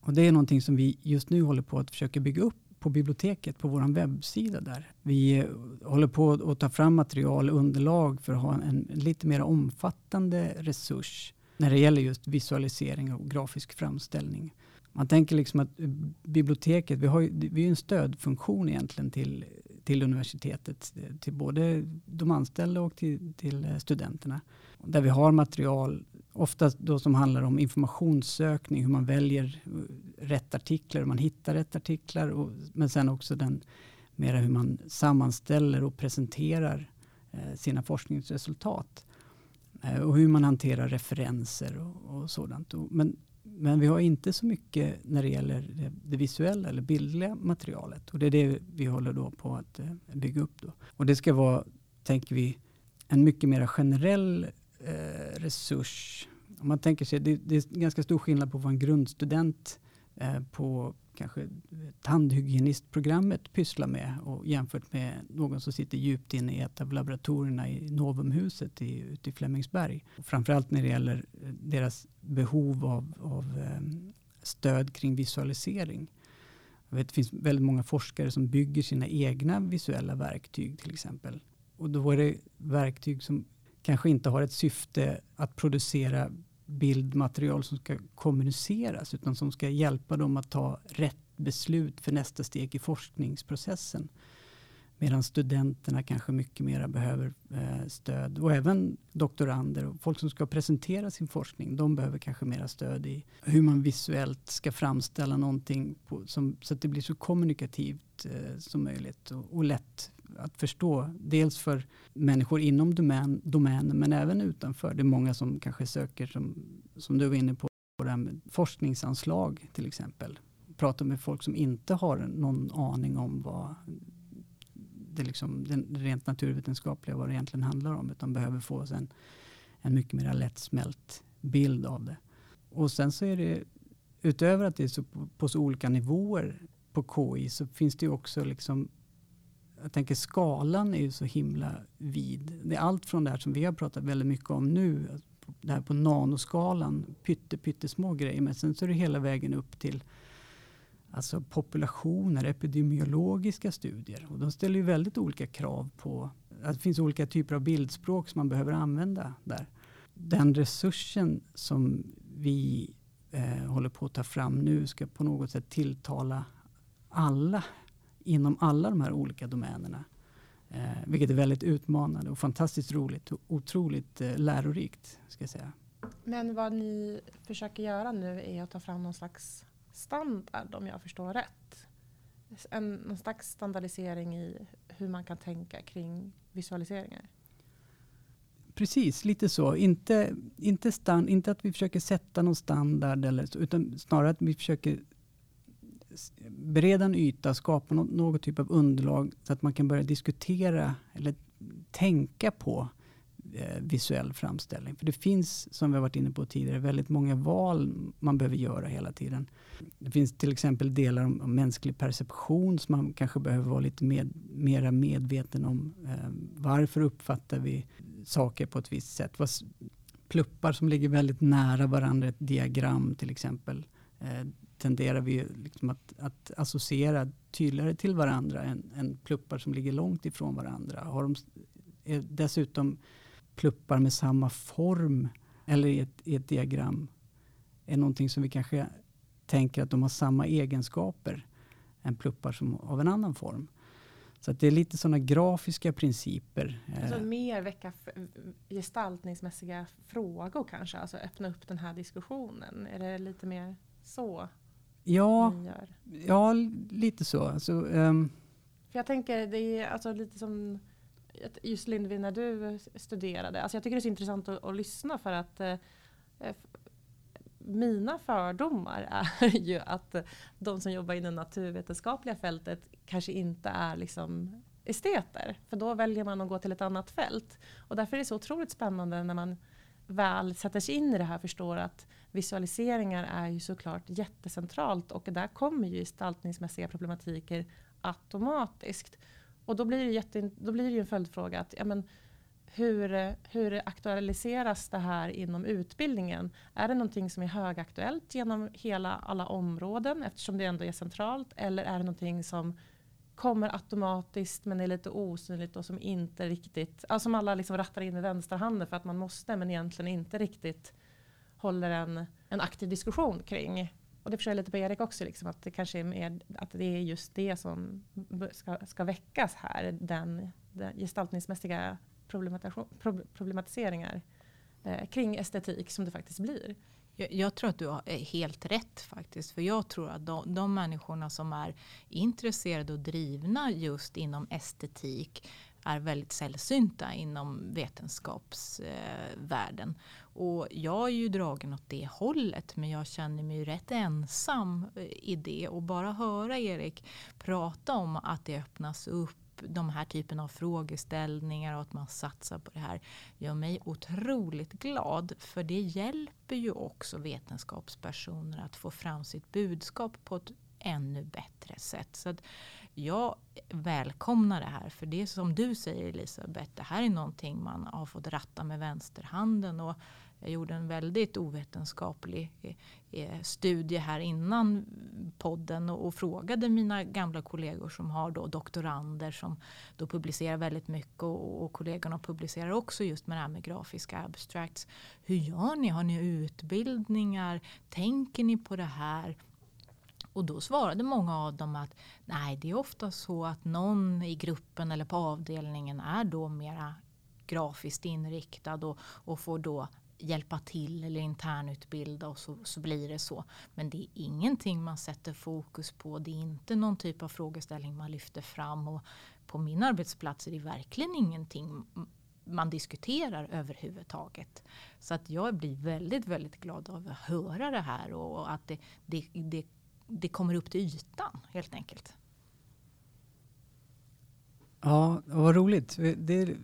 Och det är någonting som vi just nu håller på att försöka bygga upp på biblioteket på vår webbsida där. Vi eh, håller på att ta fram material och underlag för att ha en, en, lite mer omfattande resurs när det gäller just visualisering och grafisk framställning. Man tänker liksom att eh, biblioteket, vi har ju, vi är en stödfunktion egentligen till, till universitetet, till både de anställda och till, till eh, studenterna. Där vi har material, ofta då som handlar om informationssökning, hur man väljer eh, rätt artiklar, hur man hittar rätt artiklar, och, men sen också den mera hur man sammanställer och presenterar eh, sina forskningsresultat. Eh, och hur man hanterar referenser och, och sådant. Och, men Men vi har inte så mycket när det gäller det, det visuella eller bildliga materialet. Och det är det vi håller då på att eh, bygga upp. Då. Och det ska vara, tänker vi, en mycket mer generell eh, resurs. Om man tänker sig, det, det är ganska stor skillnad på vad en grundstudent eh, på kanske tandhygienistprogrammet pysslar med och jämfört med någon som sitter djupt inne i ett av laboratorierna i Novumhuset i, ute i Flemingsberg. Framförallt när det gäller eh, deras behov av, av eh, stöd kring visualisering. Jag vet, det finns väldigt många forskare som bygger sina egna visuella verktyg till exempel. Och då är det verktyg som kanske inte har ett syfte att producera bildmaterial som ska kommuniceras utan som ska hjälpa dem att ta rätt beslut för nästa steg i forskningsprocessen. Medan studenterna kanske mycket mer behöver eh, stöd. Och även doktorander och folk som ska presentera sin forskning. De behöver kanske mera stöd i hur man visuellt ska framställa någonting på, som, så att det blir så kommunikativt eh, som möjligt och, och, lätt att förstå. Dels för människor inom domän, domänen men även utanför. Det är många som kanske söker, som, som du var inne på, på det här med forskningsanslag till exempel Prata med folk som inte har någon aning om vad det, liksom, det rent naturvetenskapliga vad det egentligen handlar om. Utan behöver få en, en mycket mer lättsmält bild av det. Och sen så är det utöver att det är så på, på så olika nivåer på KI så finns det ju också liksom jag tänker skalan är ju så himla vid. Det är allt från det här som vi har pratat väldigt mycket om nu. Det här på nanoskalan, pytte, pyttesmå grejer. Men sen så är det hela vägen upp till alltså populationer, epidemiologiska studier. Och de ställer ju väldigt olika krav på att det finns olika typer av bildspråk som man behöver använda där. Den resursen som vi eh, håller på att ta fram nu ska på något sätt tilltala alla inom alla de här olika domänerna. Eh, vilket är väldigt utmanande och fantastiskt roligt och otroligt eh, lärorikt. Ska jag säga. Men vad ni försöker göra nu är att ta fram någon slags standard om jag förstår rätt. En, någon slags standardisering i hur man kan tänka kring visualiseringar. Precis, lite så. Inte, inte, stand, inte att vi försöker sätta någon standard, eller så, utan snarare att vi försöker bereda en yta, skapa något, något typ av underlag så att man kan börja diskutera eller tänka på eh, visuell framställning. För det finns, som vi har varit inne på tidigare, väldigt många val man behöver göra hela tiden. Det finns till exempel delar om, om mänsklig perception som man kanske behöver vara lite med, mera medveten om. Eh, varför uppfattar vi saker på ett visst sätt? Vad, pluppar som ligger väldigt nära varandra, ett diagram till exempel, eh, tenderar vi liksom att, att, associera tydligare till varandra än, än pluppar som ligger långt ifrån varandra. Har de, är dessutom pluppar med samma form eller i ett, i ett diagram är någonting som vi kanske tänker att de har samma egenskaper än pluppar som av en annan form. Så det är lite sådana grafiska principer. Eh. Alltså mer väcka gestaltningsmässiga frågor kanske, alltså öppna upp den här diskussionen. Är det lite mer så? Ja, ja lite så. Alltså, um, För jag tänker, det är alltså lite som just Lindvi när du studerade. Alltså jag tycker det är så intressant att, att lyssna för att eh, mina fördomar är ju att de som jobbar inom naturvetenskapliga fältet kanske inte är liksom esteter. För då väljer man att gå till ett annat fält. Och därför är det så otroligt spännande när man väl sätter sig in i det här förstår att visualiseringar är ju såklart jättecentralt och där kommer ju gestaltningsmässiga problematiker automatiskt. Och då blir det, jätte, då blir det ju en följdfråga. Att, ja, men, hur, hur aktualiseras det här inom utbildningen? Är det någonting som är högaktuellt genom hela alla områden eftersom det ändå är centralt? Eller är det någonting som kommer automatiskt men är lite osynligt och som inte riktigt, alltså som alla liksom rattar in i vänsterhanden för att man måste men egentligen inte riktigt håller en, en aktiv diskussion kring. Och det förstår jag lite på Erik också, liksom, att det kanske är mer, att det är just det som ska, ska väckas här. Den, den gestaltningsmässiga problematiseringar eh, kring estetik som det faktiskt blir. Jag, jag, tror att du har helt rätt faktiskt. För jag tror att de, de människorna som är intresserade och drivna just inom estetik är väldigt sällsynta inom vetenskapsvärlden. Och jag är ju dragen åt det hållet men jag känner mig rätt ensam eh, i det. Och bara höra Erik prata om att det öppnas upp de här typen av frågeställningar och att man satsar på det här gör mig otroligt glad. För det hjälper ju också vetenskapspersoner att få fram sitt budskap på ett ännu bättre sätt. Så jag välkomnar det här. För det är som du säger Elisabeth, det här är någonting man har fått ratta med vänsterhanden. Och jag gjorde en väldigt ovetenskaplig eh, studie här innan podden och, frågade mina gamla kollegor som har då doktorander som då publicerar väldigt mycket och, och kollegorna publicerar också just med det här med grafiska abstracts. Hur gör ni? Har ni utbildningar? Tänker ni på det här? Och då svarade många av dem att nej, det är ofta så att någon i gruppen eller på avdelningen är då mera grafiskt inriktad och, och får då hjälpa till eller internutbilda och så, så blir det så. Men det är ingenting man sätter fokus på. Det är inte någon typ av frågeställning man lyfter fram. Och på min arbetsplats är det verkligen ingenting man diskuterar överhuvudtaget. Så att jag blir väldigt, väldigt glad av att höra det här och att det, det, det, det kommer upp till ytan helt enkelt. Ja, vad roligt. Det är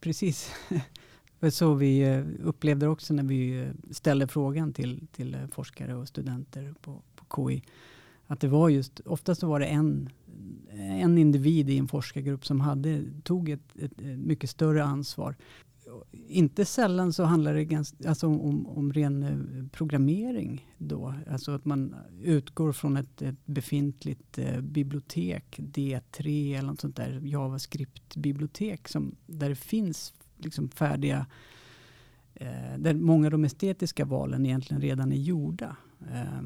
precis så vi eh, upplevde det också när vi eh, ställde frågan till, till eh, forskare och studenter på, på KI. Att det var just, oftast var det en, en individ i en forskargrupp som hade, tog ett, ett mycket större ansvar. Inte sällan så handlar det ganska, alltså om, om ren eh, programmering. Då. Alltså att man utgår från ett, ett befintligt eh, bibliotek, D3 eller något sånt där JavaScript-bibliotek där det finns liksom färdiga eh, där många av de estetiska valen egentligen redan är gjorda. Eh,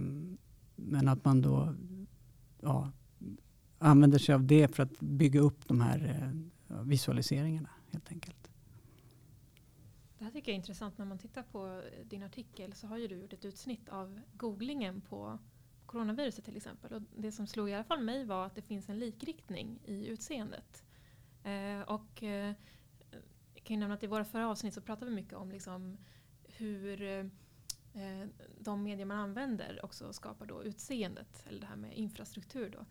men att man då ja, använder sig av det för att bygga upp de här eh, visualiseringarna helt enkelt. Det här tycker jag är intressant när man tittar på din artikel så har ju du gjort ett utsnitt av googlingen på coronaviruset till exempel. Och det som slog i alla fall mig var att det finns en likriktning i utseendet. Eh, och eh, kan ju nämna att i våra förra avsnitt så pratade vi mycket om liksom hur eh, de medier man använder också skapar då utseendet, eller det här med infrastruktur. Då.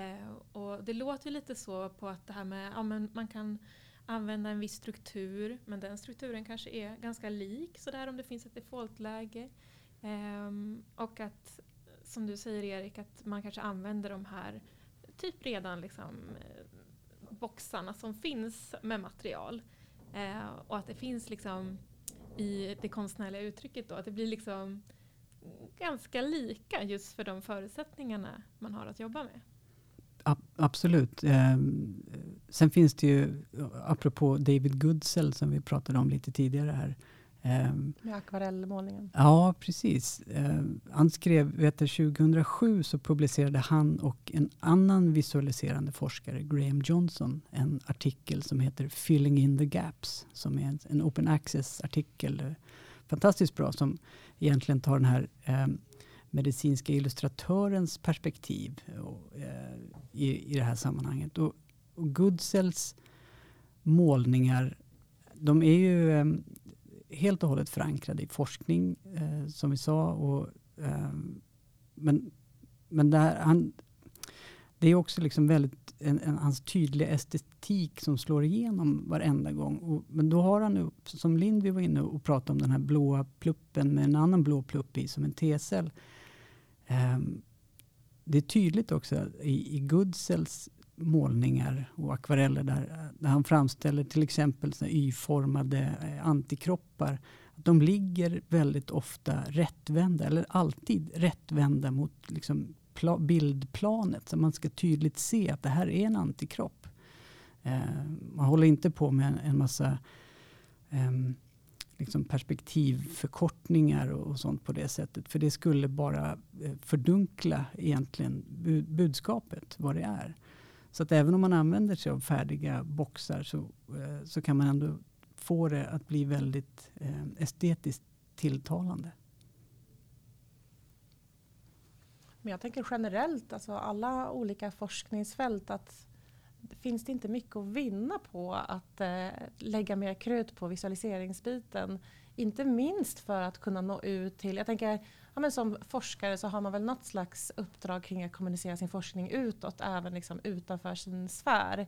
Eh, och det låter ju lite så på att det här med ja, men man kan använda en viss struktur men den strukturen kanske är ganska lik sådär om det finns ett defaultläge. Um, och att, som du säger Erik, att man kanske använder de här typ redan liksom, eh, boxarna som finns med material. Uh, och att det finns liksom i det konstnärliga uttrycket då, att det blir liksom ganska lika just för de förutsättningarna man har att jobba med. Absolut. Eh, sen finns det ju, apropå David Goodsell som vi pratade om lite tidigare här, Um, Med akvarellmålningen? Ja, precis. Uh, han skrev, vet du, 2007 så publicerade han och en annan visualiserande forskare, Graham Johnson, en artikel som heter Filling in the gaps, som är en, en open access-artikel. Fantastiskt bra, som egentligen tar den här medicinska illustratörens perspektiv och, eh, i, i det här sammanhanget. Och, och Goodsells målningar, de är ju eh, helt och hållet förankrade i forskning, eh, som vi sa. Och, eh, men men där, han, det är också liksom väldigt en, en, hans tydliga estetik som slår igenom varenda gång. Och, men då har han nu, som Lindby var inne och pratade om den här blåa pluppen med en annan blå plupp i som en T-cell. Ehm, det är tydligt också i, i Goodsells målningar och akvareller där, där han framställer till exempel Y-formade eh, antikroppar. antikroppar. De ligger väldigt ofta rättvända, eller alltid rättvända mot liksom bildplanet. Så man ska tydligt se att det här är en antikropp. Eh, man håller inte på med en massa ehm, liksom perspektivförkortningar och sånt på det sättet. För det skulle bara eh, fördunkla egentligen budskapet, vad det är. Så att även om man använder sig av färdiga boxar så, eh, så kan man ändå få det att bli väldigt eh, estetiskt tilltalande. Men jag tänker generellt, alltså alla olika forskningsfält, att finns det inte mycket att vinna på att eh, lägga mer krut på visualiseringsbiten. Inte minst för att kunna nå ut till, jag tänker ja, men som forskare så har man väl något slags uppdrag kring att kommunicera sin forskning utåt, även liksom utanför sin sfär.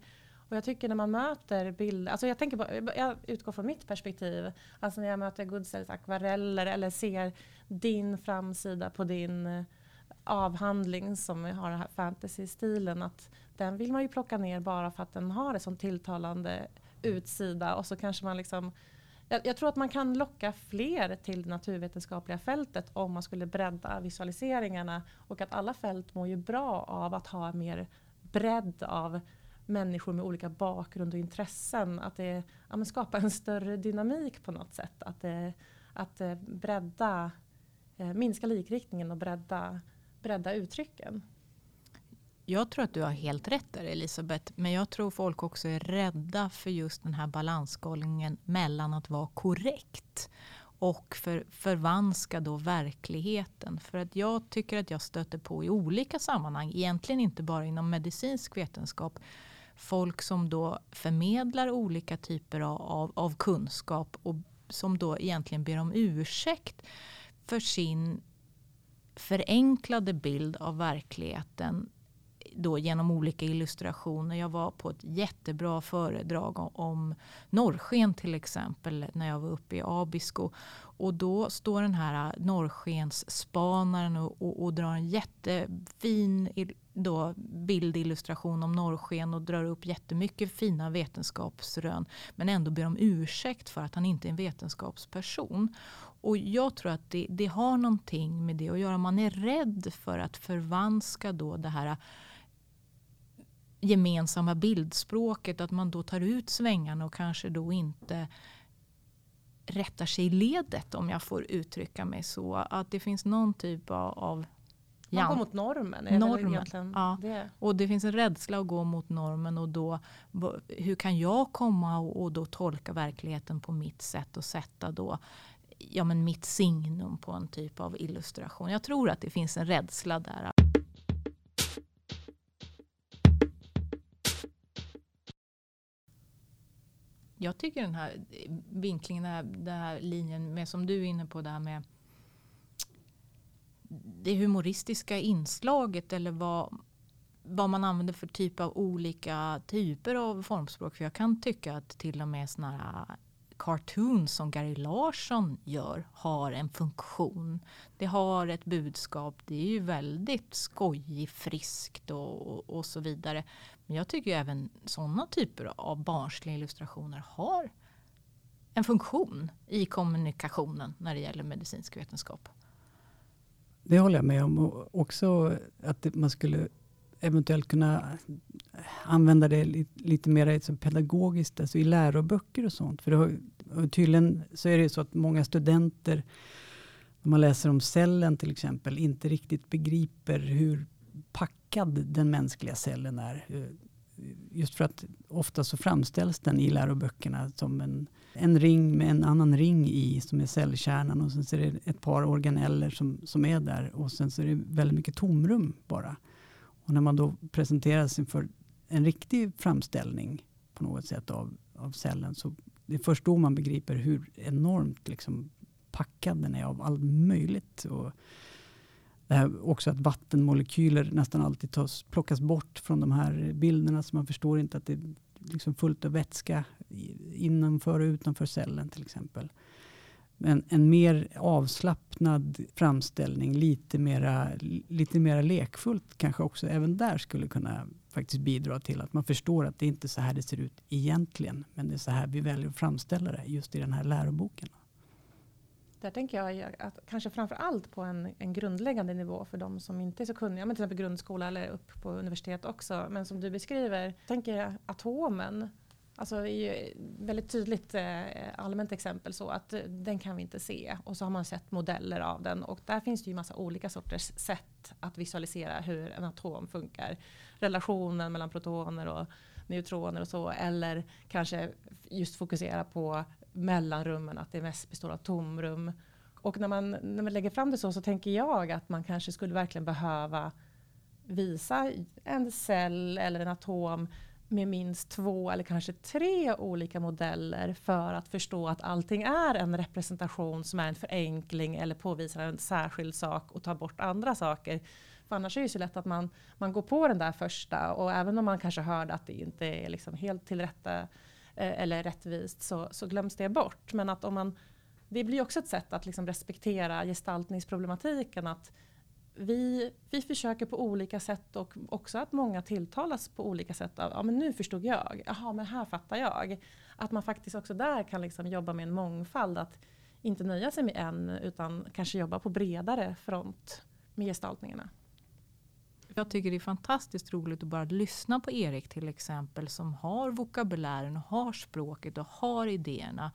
Och jag tycker när man möter bilder, alltså jag, tänker på, jag utgår från mitt perspektiv, alltså när jag möter Goodsells akvareller eller ser din framsida på din eh, avhandling som har den här fantasy-stilen, att den vill man ju plocka ner bara för att den har en sån tilltalande utsida och så kanske man liksom jag, jag, tror att man kan locka fler till det naturvetenskapliga fältet om man skulle bredda visualiseringarna och att alla fält mår ju bra av att ha mer bredd av människor med olika bakgrund och intressen. Att det ja, skapar en större dynamik på något sätt. Att, det, att eh, bredda, eh, minska likriktningen och bredda, bredda uttrycken. Jag tror att du har helt rätt där Elisabeth. Men jag tror folk också är rädda för just den här balansgången mellan att vara korrekt och för, förvanska då verkligheten. För att jag tycker att jag stöter på i olika sammanhang, egentligen inte bara inom medicinsk vetenskap, folk som då förmedlar olika typer av, av kunskap och som då egentligen ber om ursäkt för sin förenklade bild av verkligheten då genom olika illustrationer. Jag var på ett jättebra föredrag om norrsken till exempel när jag var uppe i Abisko. Och då står den här norrskensspanaren och, och, och drar en jättefin då bildillustration om norrsken och drar upp jättemycket fina vetenskapsrön. Men ändå ber om ursäkt för att han inte är en vetenskapsperson. Och jag tror att det, det har någonting med det att göra. Man är rädd för att förvanska då det här gemensamma bildspråket. Att man då tar ut svängarna och kanske då inte rättar sig i ledet om jag får uttrycka mig så. Att det finns någon typ av, av man går mot normen. Är normen ja. det? Och det finns en rädsla att gå mot normen. och då, Hur kan jag komma och, och då tolka verkligheten på mitt sätt och sätta då ja, men mitt signum på en typ av illustration. Jag tror att det finns en rädsla där. Jag tycker den här vinklingen, den här, den här linjen med som du är inne på, det här med det humoristiska inslaget eller vad, vad man använder för typ av olika typer av formspråk. För jag kan tycka att till och med sådana här cartoons som Gary Larsson gör har en funktion. Det har ett budskap. Det är ju väldigt skojigt, friskt och, och, och så vidare. Men jag tycker även sådana typer av barnsliga illustrationer har en funktion i kommunikationen när det gäller medicinsk vetenskap. Det håller jag med om. Och också att man skulle eventuellt kunna eh, använda det lite mer pedagogiskt, alltså i läroböcker och sånt. För har, tydligen så är det så att många studenter, när man läser om cellen till exempel, inte riktigt begriper hur packad den mänskliga cellen är. Eh, just för att ofta så framställs den i läroböckerna som en en ring med en annan ring i som är cellkärnan och sen så är det ett par organeller som, som är där och sen så är det väldigt mycket tomrum bara. Och när man då presenteras inför en riktig framställning på något sätt av, av cellen så det är först då man begriper hur enormt liksom packad den är av allt möjligt. Och det här också att vattenmolekyler nästan alltid tas, plockas bort från de här bilderna så man förstår inte att det liksom fullt av vätska innanför och utanför cellen till exempel. Men en mer avslappnad framställning, lite mera, lite mera lekfullt kanske också även där skulle kunna faktiskt bidra till att man förstår att det inte är så här det ser ut egentligen. Men det är så här vi väljer att framställa det just i den här läroboken. Där tänker jag att kanske framför allt på en, en grundläggande nivå för de som inte är så kunniga, men till exempel grundskola eller upp på universitet också. Men som du beskriver, tänker jag atomen, alltså är ju väldigt tydligt eh, allmänt exempel så att eh, den kan vi inte se och så har man sett modeller av den och där finns det ju massa olika sorters sätt att visualisera hur en atom funkar. Relationen mellan protoner och neutroner och så eller kanske just fokusera på mellanrummen, att det mest består av tomrum. Och när man, när man lägger fram det så, så tänker jag att man kanske skulle verkligen behöva visa en cell eller en atom med minst två eller kanske tre olika modeller för att förstå att allting är en representation som är en förenkling eller påvisar en särskild sak och tar bort andra saker. För annars är det så lätt att man, man går på den där första och även om man kanske hörde att det inte är liksom helt tillrätta eh, eller rättvist så, så glöms det bort. Men att om man, det blir också ett sätt att liksom respektera gestaltningsproblematiken. Att vi, vi försöker på olika sätt och också att många tilltalas på olika sätt. Av, ja men nu förstod jag, jaha men här fattar jag. Att man faktiskt också där kan liksom jobba med en mångfald. Att inte nöja sig med en utan kanske jobba på bredare front med gestaltningarna. Jag tycker det är fantastiskt roligt att bara lyssna på Erik till exempel som har vokabulären, har språket och har idéerna.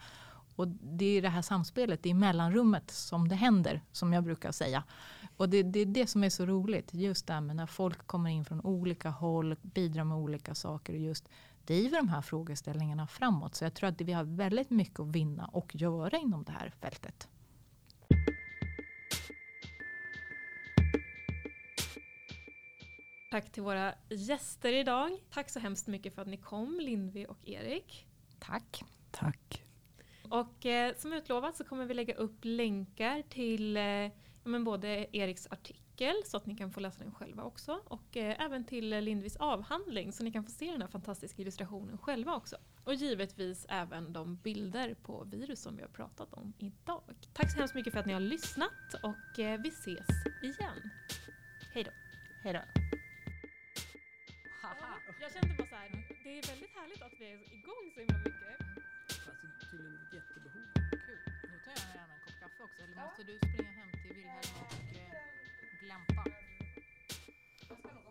Och det är det här samspelet, det är mellanrummet som det händer, som jag brukar säga. Och det, det är det som är så roligt, just det här med när folk kommer in från olika håll, bidrar med olika saker och just driver de här frågeställningarna framåt. Så jag tror att vi har väldigt mycket att vinna och göra inom det här fältet. Tack till våra gäster idag. Tack så hemskt mycket för att ni kom, Lindvi och Erik. Tack. Tack. Och eh, som utlovat så kommer vi lägga upp länkar till eh, men både Eriks artikel så att ni kan få läsa den själva också och eh, även till Lindvis avhandling så ni kan få se den här fantastiska illustrationen själva också. Och givetvis även de bilder på virus som vi har pratat om idag. Tack så hemskt mycket för att ni har lyssnat och eh, vi ses igen. Hej då. Hej då. Jag kände bara så här, det är väldigt härligt att vi är igång så himla mycket. Måste du springa hem till Wilhelm och eh, nog